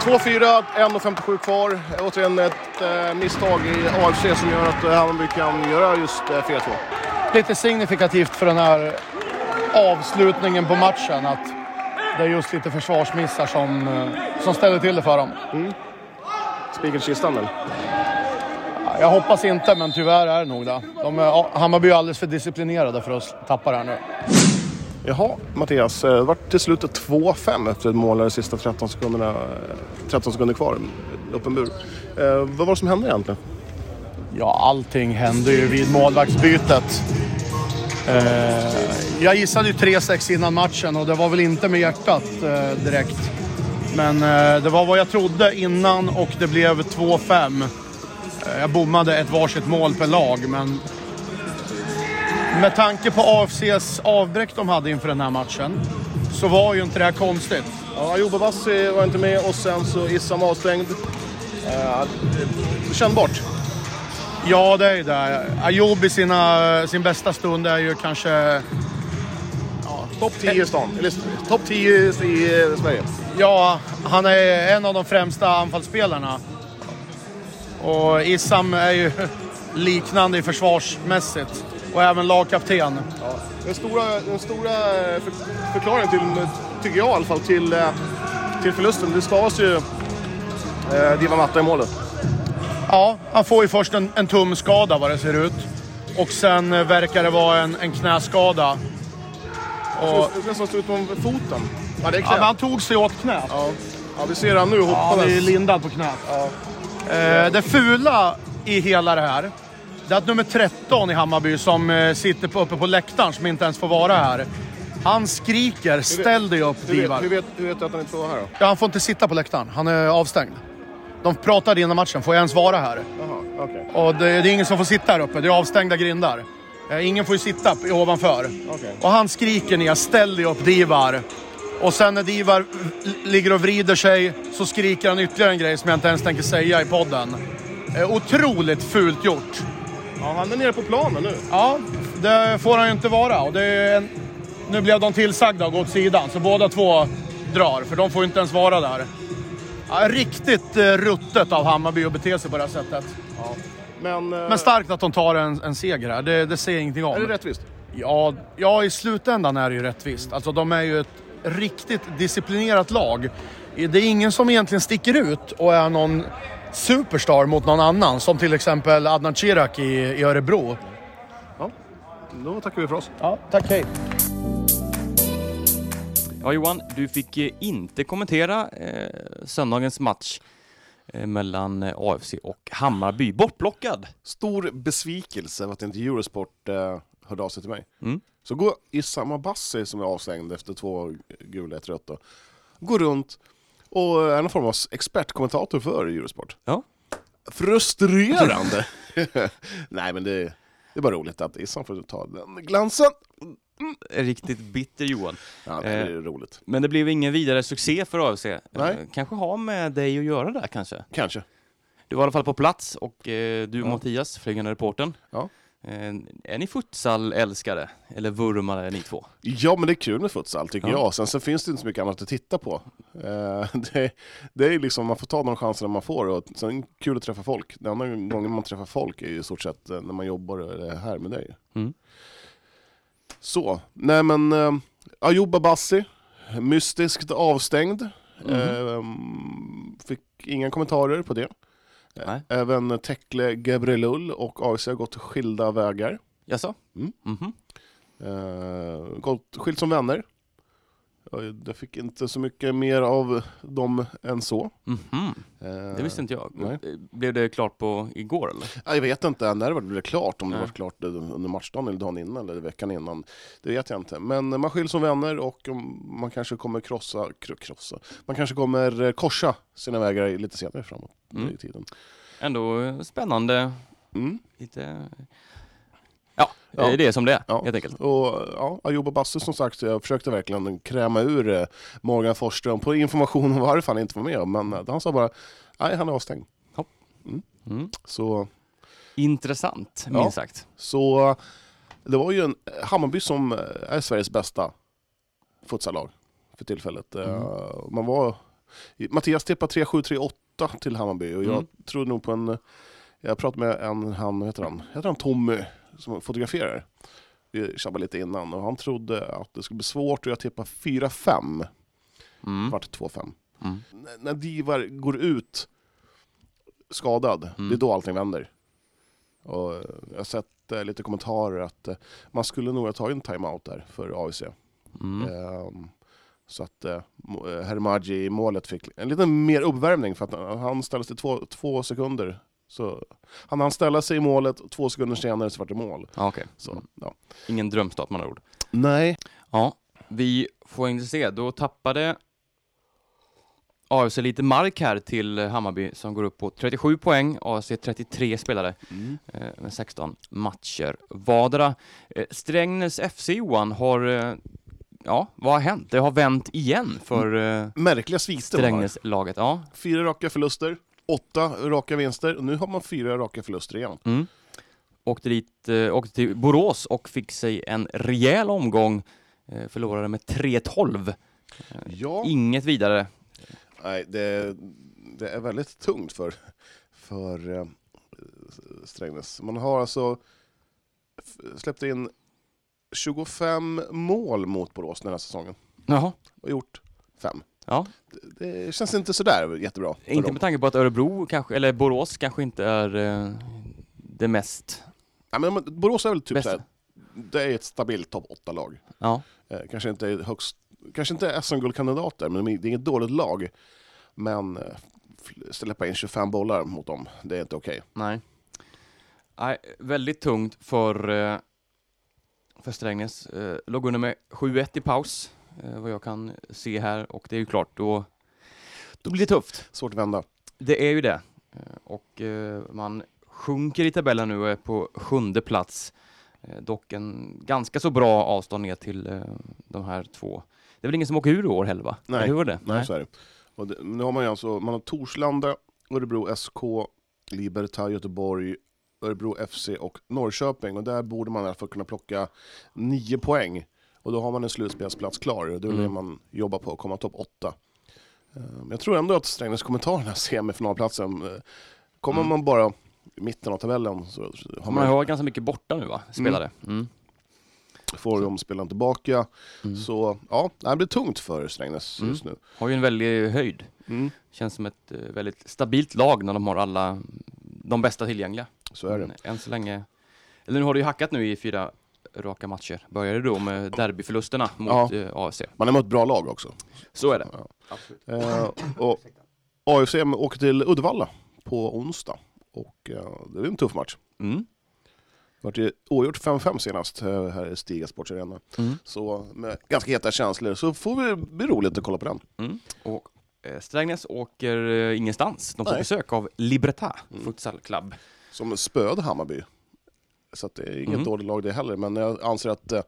2-4, 1.57 kvar. Återigen ett eh, misstag i AFC som gör att eh, Hammarby kan göra just eh, 4-2. Lite signifikativt för den här avslutningen på matchen att det är just lite försvarsmissar som, eh, som ställer till det för dem. Spiken i kistan väl? Jag hoppas inte, men tyvärr är det nog det. De är, Hammarby är alldeles för disciplinerade för att tappa det här nu. Jaha, Mattias. eh, Det vart till slut ett 2-5 efter ett mål de sista 13 sekunderna. eh, 13 sekunder kvar. Öppen bur. Eh, vad var det som hände egentligen? Ja, allting hände ju vid målvaktsbytet. Eh, jag gissade ju 3-6 innan matchen och det var väl inte med hjärtat eh, direkt. Men eh, det var vad jag trodde innan och det blev 2-5. Eh, jag bommade ett varsitt mål per lag, men med tanke på AFCs avbräck de hade inför den här matchen så var ju inte det här konstigt. Ja, Ayoub Abassi var inte med och sen så Issam avstängd. Eh, kännbart. Ja, det är ju det. Ayoub i sina, sin bästa stund är ju kanske Topp 10 i stan. Eller topp 10 i Sverige. Ja, han är en av de främsta anfallsspelarna. Och Issam är ju liknande i försvarsmässigt. Och även lagkapten. Den stora, den stora för, förklaringen till, tycker jag i alla fall, till, eh, till förlusten, det stavas ju eh, Diva Matta i målet. Ja, han får ju först en, en tumskada vad det ser ut. Och sen eh, verkar det vara en, en knäskada. Och, Det nästan står ut på foten. Ja, det är ja, knät. men han tog sig åt knät. Ja. ja, vi ser han nu Ja, han är lindad på knät. Eh, det fula i hela det här, det är att nummer 13 i Hammarby som eh, sitter på, uppe på läktaren, som inte ens får vara här. Han skriker “Ställ dig upp hur, vet, Divar”. hur, vet, hur vet du att han inte får vara här då? Ja, han får inte sitta på läktaren, han är avstängd. De pratade innan matchen, får jag ens vara här? Jaha, okej. Och det, det är ingen som får sitta här uppe, det är avstängda grindar. Eh, ingen får ju sitta ovanför. Okej. Och han skriker ner “Ställ dig upp Divar”. Och sen när Divar ligger och vrider sig så skriker han ytterligare en grej som jag inte ens tänker säga i podden. Eh, otroligt fult gjort. Ja, han är nere på planen nu. Ja, det får han ju inte vara. Och en... Nu blev de tillsagda att gå åt sidan, så båda två drar, för de får ju inte ens vara där. Ja, riktigt eh, ruttet av Hammarby att bete sig på det här sättet. Men, eh, Men starkt att de tar en, en seger här, det, det säger jag ingenting om. är det rättvist? Ja, ja, i slutändan är det ju rättvist. Alltså de är ju ett riktigt disciplinerat lag. Det är ingen som egentligen sticker ut och är någon superstar mot någon annan. Som till exempel Adnan Chirac i, i Örebro. Då tackar vi för oss. Ja, tack hej. Ja Johan, du fick eh, inte kommentera eh, söndagens match mellan eh, AFC och Hammarby. Bortplockad! Stor besvikelse att inte Eurosport eh, hörde av sig till mig. Mm. Så går Issam Abassi, som är avstängd efter två gula, ett rött, då, går runt och är någon form av expertkommentator för Eurosport. Ja. Frustrerande! Nej men det, det är bara roligt att Issam får ta den glansen. Riktigt bitter Johan. Ja, det är roligt. Men det blev ingen vidare succé för AFC. Eh, Nej. Kanske har med dig att göra där kanske? Kanske. Du var i alla fall på plats och eh, du och Mattias, flygande reportern. Ja. Eh, är ni futsal-älskare? Eller vurmare ni två? Ja men det är kul med futsal tycker Ja. jag. Sen så finns det inte så mycket annat att titta på. Eh, det, det är liksom, man får ta de chanserna man får och sen är det kul att träffa folk. Den enda gången man träffar folk är ju i stort sett eh, när man jobbar här med dig. Mm. Så, nej men uh, Ayoub Abassi, mystiskt avstängd. Ehm, fick inga kommentarer på det. Nej. Även Tekle Gebrelull och AIC har gått skilda vägar. Jaså? Mm. Mhm. Uh, gått skilt som vänner. Jag fick inte så mycket mer av dem än så. Mhm. Eh, Det visste inte jag. nej. Blev det klart på igår eller? Ja, Jag vet inte när det blev klart, om det Nej. var klart under matchdagen eller dagen innan eller veckan innan. Det vet jag inte. Men man skiljs som vänner och man kanske kommer krossa, kro- krossa. Man kanske kommer eh, korsa sina vägar lite senare framåt Mm. i tiden. Ändå spännande. Mm. Lite... Ja, Ja. eh, det är som det är Ja. helt enkelt. Och ja, Ayoub och Basse som sagt, jag försökte verkligen kräma ur eh, Morgan Forsström på information om varför han inte var med. Men eh, han sa bara, nej han är avstängd. Mm. Så, Intressant, Ja. minst sagt. så det var ju en Hammarby som eh, är Sveriges bästa futsallag för tillfället. Eh, Mm. Man var, Mattias tippade 3-7-3-8 till Hammarby och jag Mm. tror nog på en, jag pratade med en, han, heter han, heter han Tommy som fotograferar. Vi tjabbade lite innan och han trodde att det skulle bli svårt och jag tippade 4-5. Mm. vart 2-5. Mm. När Divar går ut skadad, Mm. det är då allting vänder. Och eh, jag har sett eh, lite kommentarer att eh, man skulle nog ha tagit en timeout där för AIC. Mm. Ehm, så att eh, eh, Hermaji i målet fick en lite mer uppvärmning för att han- han ställde sig två, två sekunder. Så han hann ställa sig i målet och två sekunder senare så vart det mål. Ja, okej. Så, Mm. ja. Ingen drömstart med andra ord. Nej. Ja, vi får inte se. Då tappade AFC lite mark här till Hammarby som går upp på 37 poäng. AFC 33 spelare eh, med 16 matcher vardera. Eh, Strängnäs FC Johan har, eh, ja vad har hänt? Det har vänt igen för Märkliga sviter. Strängnäs-laget. Ja. Fyra raka förluster, åtta raka vinster och nu har man fyra raka förluster igen. Mm. Åkte dit, eh, åkte till Borås och fick sig en rejäl omgång. Eh, förlorade med 3-12. Ja. Inget vidare. Nej, det, det är väldigt tungt för, för eh, Strängnäs. Man har alltså släppt in 25 mål mot Borås den här säsongen Jaha. och gjort fem. Ja. Det, det känns inte sådär jättebra. Inte dem. med tanke på att Örebro kanske, eller Borås kanske inte är eh, det mest Ja, men Borås är väl typ såhär, det är ett stabilt topp 8-lag. Ja. Eh, kanske inte högst, kanske inte SM-guldkandidater, men det är inget dåligt lag. Men eh, släppa in 25 bollar mot dem, det är inte okej. Nej. Nej, väldigt tungt för, eh, för Strängnäs. Eh, låg under med 7-1 i paus, vad jag kan se här. Och det är ju klart, då, då blir det tufft. Svårt att vända. Det är ju det. Eh, Och eh, man sjunker i tabellen nu och är på sjunde plats. Eh, Dock en ganska så bra avstånd ner till eh, de här två. Det är väl ingen som åker ur i år heller va? Nej. Hur var det? Nej, så är det. Och det, nu har man ju alltså, man har Torslanda, Örebro SK, Liberta Göteborg, Örebro FC och Norrköping. Och där borde man i alla fall kunna plocka nio poäng. Och då har man en slutspelsplats klar. Och då det Mm. man jobbar på, att komma topp åtta. Eh, Men jag tror ändå att Strängnäs kommer ta den här semifinalplatsen. Eh, Kommer Mm. man bara i mitten av tabellen så har Man man, har ganska mycket borta nu va? Spelare. Mm. får de spelaren tillbaka. Mm. Så ja, det blir tungt för Strängnäs Mm. just nu. Har ju en väldig höjd. Mm. Känns som ett eh, väldigt stabilt lag när de har alla de bästa tillgängliga. Så är det. Än så länge. Eller nu har det ju hackat nu i fyra raka matcher. Började då med derbyförlusterna mot eh, AFC. Man har mött bra lag också. Så är det. Ja. Eh, och AFC åker till Uddevalla på onsdag. Och eh, det är en tuff match. Mm. Det vart oavgjort 5-5 senast eh, här i Stiga Sports Arena. Mm. Så med ganska heta känslor så får det bli roligt att kolla på den. Mm. Och eh, Strängnäs åker ingenstans. De får Nej. besök av Libertad Mm. Futsal Club. Som spöade Hammarby. Så det är inget Mm. dåligt lag det heller. Men jag anser att eh,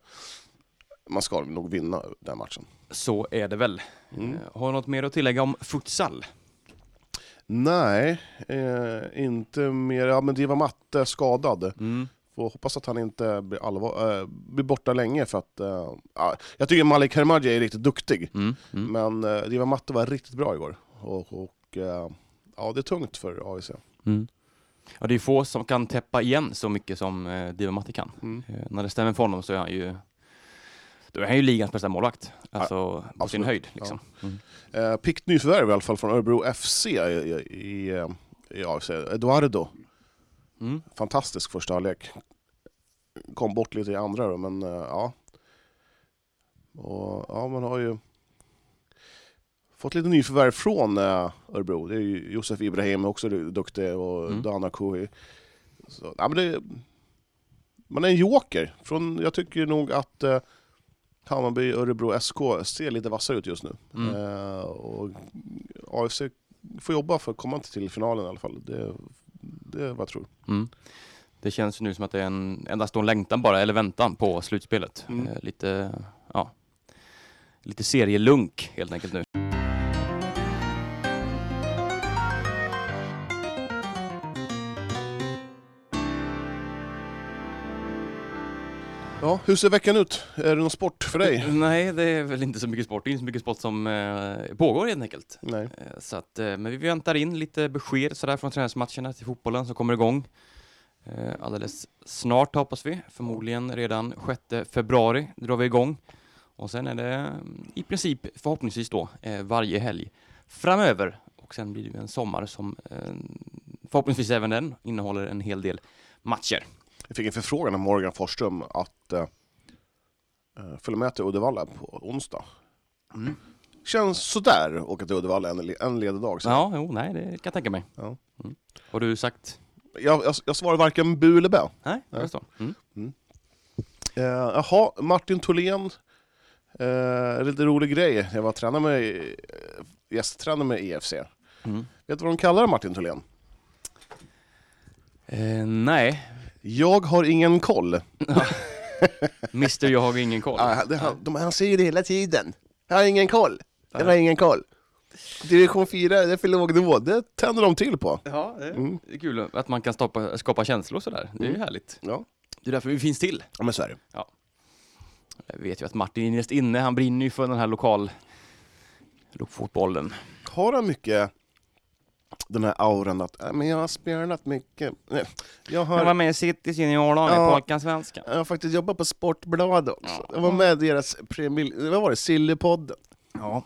man ska nog vinna den matchen. Så är det väl. Mm. Eh, Har du något mer att tillägga om futsal? Nej, eh, inte mer. Ja, men Diva Matte är skadad. Mm. Får hoppas att han inte blir, allvar, äh, blir borta länge för att... ja, jag tycker Malik Hermadji är riktigt duktig. Mm. Mm. Men äh, Diva Matte var riktigt bra igår. Och, och äh, ja, det är tungt för AIC. Ja, det är få som kan täppa igen så mycket som eh, Diva Matti kan. Mm. Eh, när det stämmer för honom så är han ju Då är han ju ligans bästa målvakt. Alltså på sin höjd liksom. Mm. Eh, Pickt nyförvärv i alla fall från Örebro FC i, i, i, eh, i AFC. Eduardo. Mm. Fantastisk första halvlek. Kom bort lite i andra då, men eh, ja. Och, ja, man har ju fått lite nyförvärv från eh, Örebro. Det är ju Josef Ibrahim också duktig och Mm. Dana Kohi. Så, ja, men det, man är en joker. Från, jag tycker nog att eh, Hammarby Örebro SK ser lite vassare ut just nu. Mm. Eh, och AFC får jobba för att komma till finalen i alla fall. Det, det är vad jag tror. Mm. Det känns ju nu som att det är en, endast en längtan bara, eller väntan på slutspelet. Mm. Eh, lite, ja, lite serielunk helt enkelt nu. Ja, hur ser veckan ut? Är det någon sport för dig? Nej, det är väl inte så mycket sport. Det är inte så mycket sport som eh, pågår helt enkelt. Nej. Eh, Så att, eh, men vi väntar in lite besked sådär från träningsmatcherna till fotbollen som kommer igång eh, alldeles snart hoppas vi. Förmodligen redan 6 februari drar vi igång. Och sen är det mm, i princip förhoppningsvis då eh, varje helg framöver. Och sen blir det en sommar som eh, förhoppningsvis även den innehåller en hel del matcher. Jag fick en förfrågan av Morgan Forsström att eh, eh, följa med till Uddevalla på onsdag. Mm. Känns sådär att åka till Uddevalla en, en ledig dag. Så. Ja, jo, nej, det kan jag tänka mig. Ja. Mm. Har du sagt? Jag, jag, jag svarar varken bu eller bä. Nej, jag förstår. Mm. Eh, jaha, Martin Tholén. Eh, lite rolig grej. Jag var tränare med, eh, gästtränare med EFC. Mm. Vet du vad de kallar Martin Tholén? Eh, nej, Jag har ingen koll. Mister jag har ingen koll. Ah, det, han, de, han säger det hela tiden. Jag har ingen koll. Jag har ingen koll. Division 4, det är för låg nivå. Det tänder de till på. Ja, det är Mm. kul att man kan stoppa, skapa känslor sådär. Det är ju Mm. härligt. Ja, Det är därför vi finns till. ja men så är det. Jag vet ju att Martin innerst inne, han brinner ju för den här lokal fotbollen. Har han mycket den här auran att äh, men jag har spelat mycket. Nej, Jag har, med i City seniorlag Ja. Polkansvenskan. jag har faktiskt jobbat på Sportbladet också. Ja. Jag var med i deras premiär, vad var det, Sillypodden. Ja.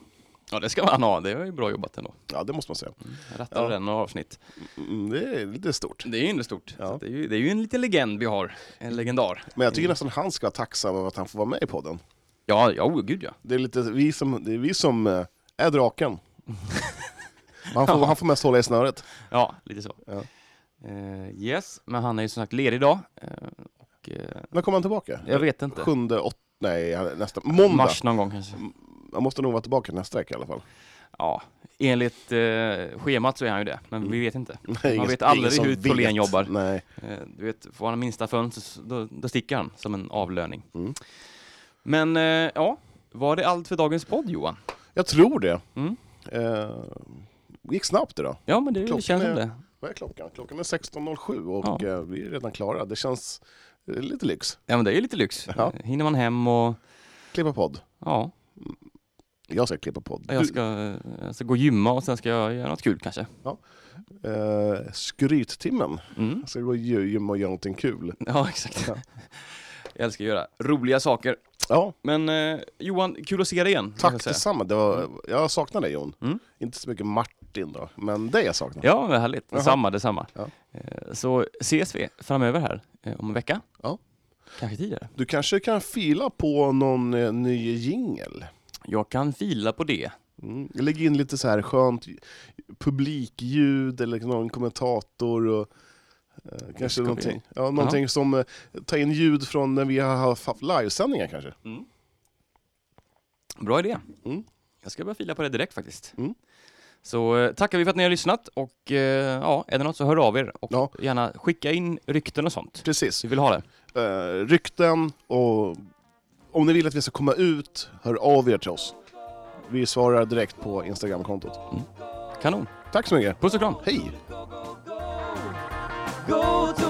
ja, det ska man ha. Det var ju bra jobbat ändå. Ja, det måste man säga. Jag rattade Ja. den några avsnitt. Mm, det är lite stort. Det är ju ändå stort. Ja. Det, är ju, det är ju en liten legend vi har. En legendar. Men jag tycker nästan han ska vara tacksam över att han får vara med i podden. Ja, ja, oh, gud ja. Det är lite vi som, det är, vi som eh, är draken. Han får, han får mest hålla i snöret. Ja, lite så. Ja. Eh, yes, men han är ju som sagt ledig idag. Eh, och, eh, När kommer han tillbaka? jag vet inte. Sjunde, åt, nej, nästa, måndag. Mars någon gång kanske. Han måste nog vara tillbaka nästa vecka i alla fall. Ja, enligt eh, schemat så är han ju det, men vi vet inte. Nej, Man ingen- vet aldrig hur Tholén jobbar. Nej. Eh, du vet, får han minsta fönster då, då sticker han som en avlöning. Mm. Men eh, ja, var det allt för dagens podd Johan? Jag tror det. Mm. Gick snabbt idag. Ja, men det Klockan känns som är- det. Vad är klockan? Klockan är 16.07 och Ja. eh, vi är redan klara. Det känns eh, lite lyx. Ja, men det är lite lyx. Ja. Hinner man hem och Klippa podd. ja, Jag ska klippa podd. jag ska, jag ska gå och gymma och sen ska jag göra något kul kanske. Du, eh, skryttimmen. Mm. Jag ska gå och gy- gymma och göra någonting kul. Ja, exakt. Ja. Jag älskar att göra roliga saker. Ja, Men eh, Johan, kul att se dig igen. tack detsamma. Det var, jag saknar dig Jon. Mm. Inte så mycket Martin då, men dig jag saknar. Ja, vad härligt. Detsamma, detsamma. Ja. Eh, Så ses vi framöver här eh, om en vecka. Ja. Kanske tidigare. Du kanske kan fila på någon eh, ny jingel? Jag kan fila på det. Mm. Lägg in lite så här skönt publikljud eller någon kommentator och eh, kanske någonting, ja, någonting som eh, tar in ljud från när vi har haft livesändningar kanske. Bra idé. Mm. Jag ska börja fila på det direkt faktiskt. Mm. Så eh, tackar vi för att ni har lyssnat och eh, ja, är det något så hör av er och Ja. gärna skicka in rykten och sånt. Precis. Vi vill ha det. Eh, rykten och om ni vill att vi ska komma ut, hör av er till oss. Vi svarar direkt på Instagramkontot. Kanon. Tack så mycket. Puss och kram. Hej! Go to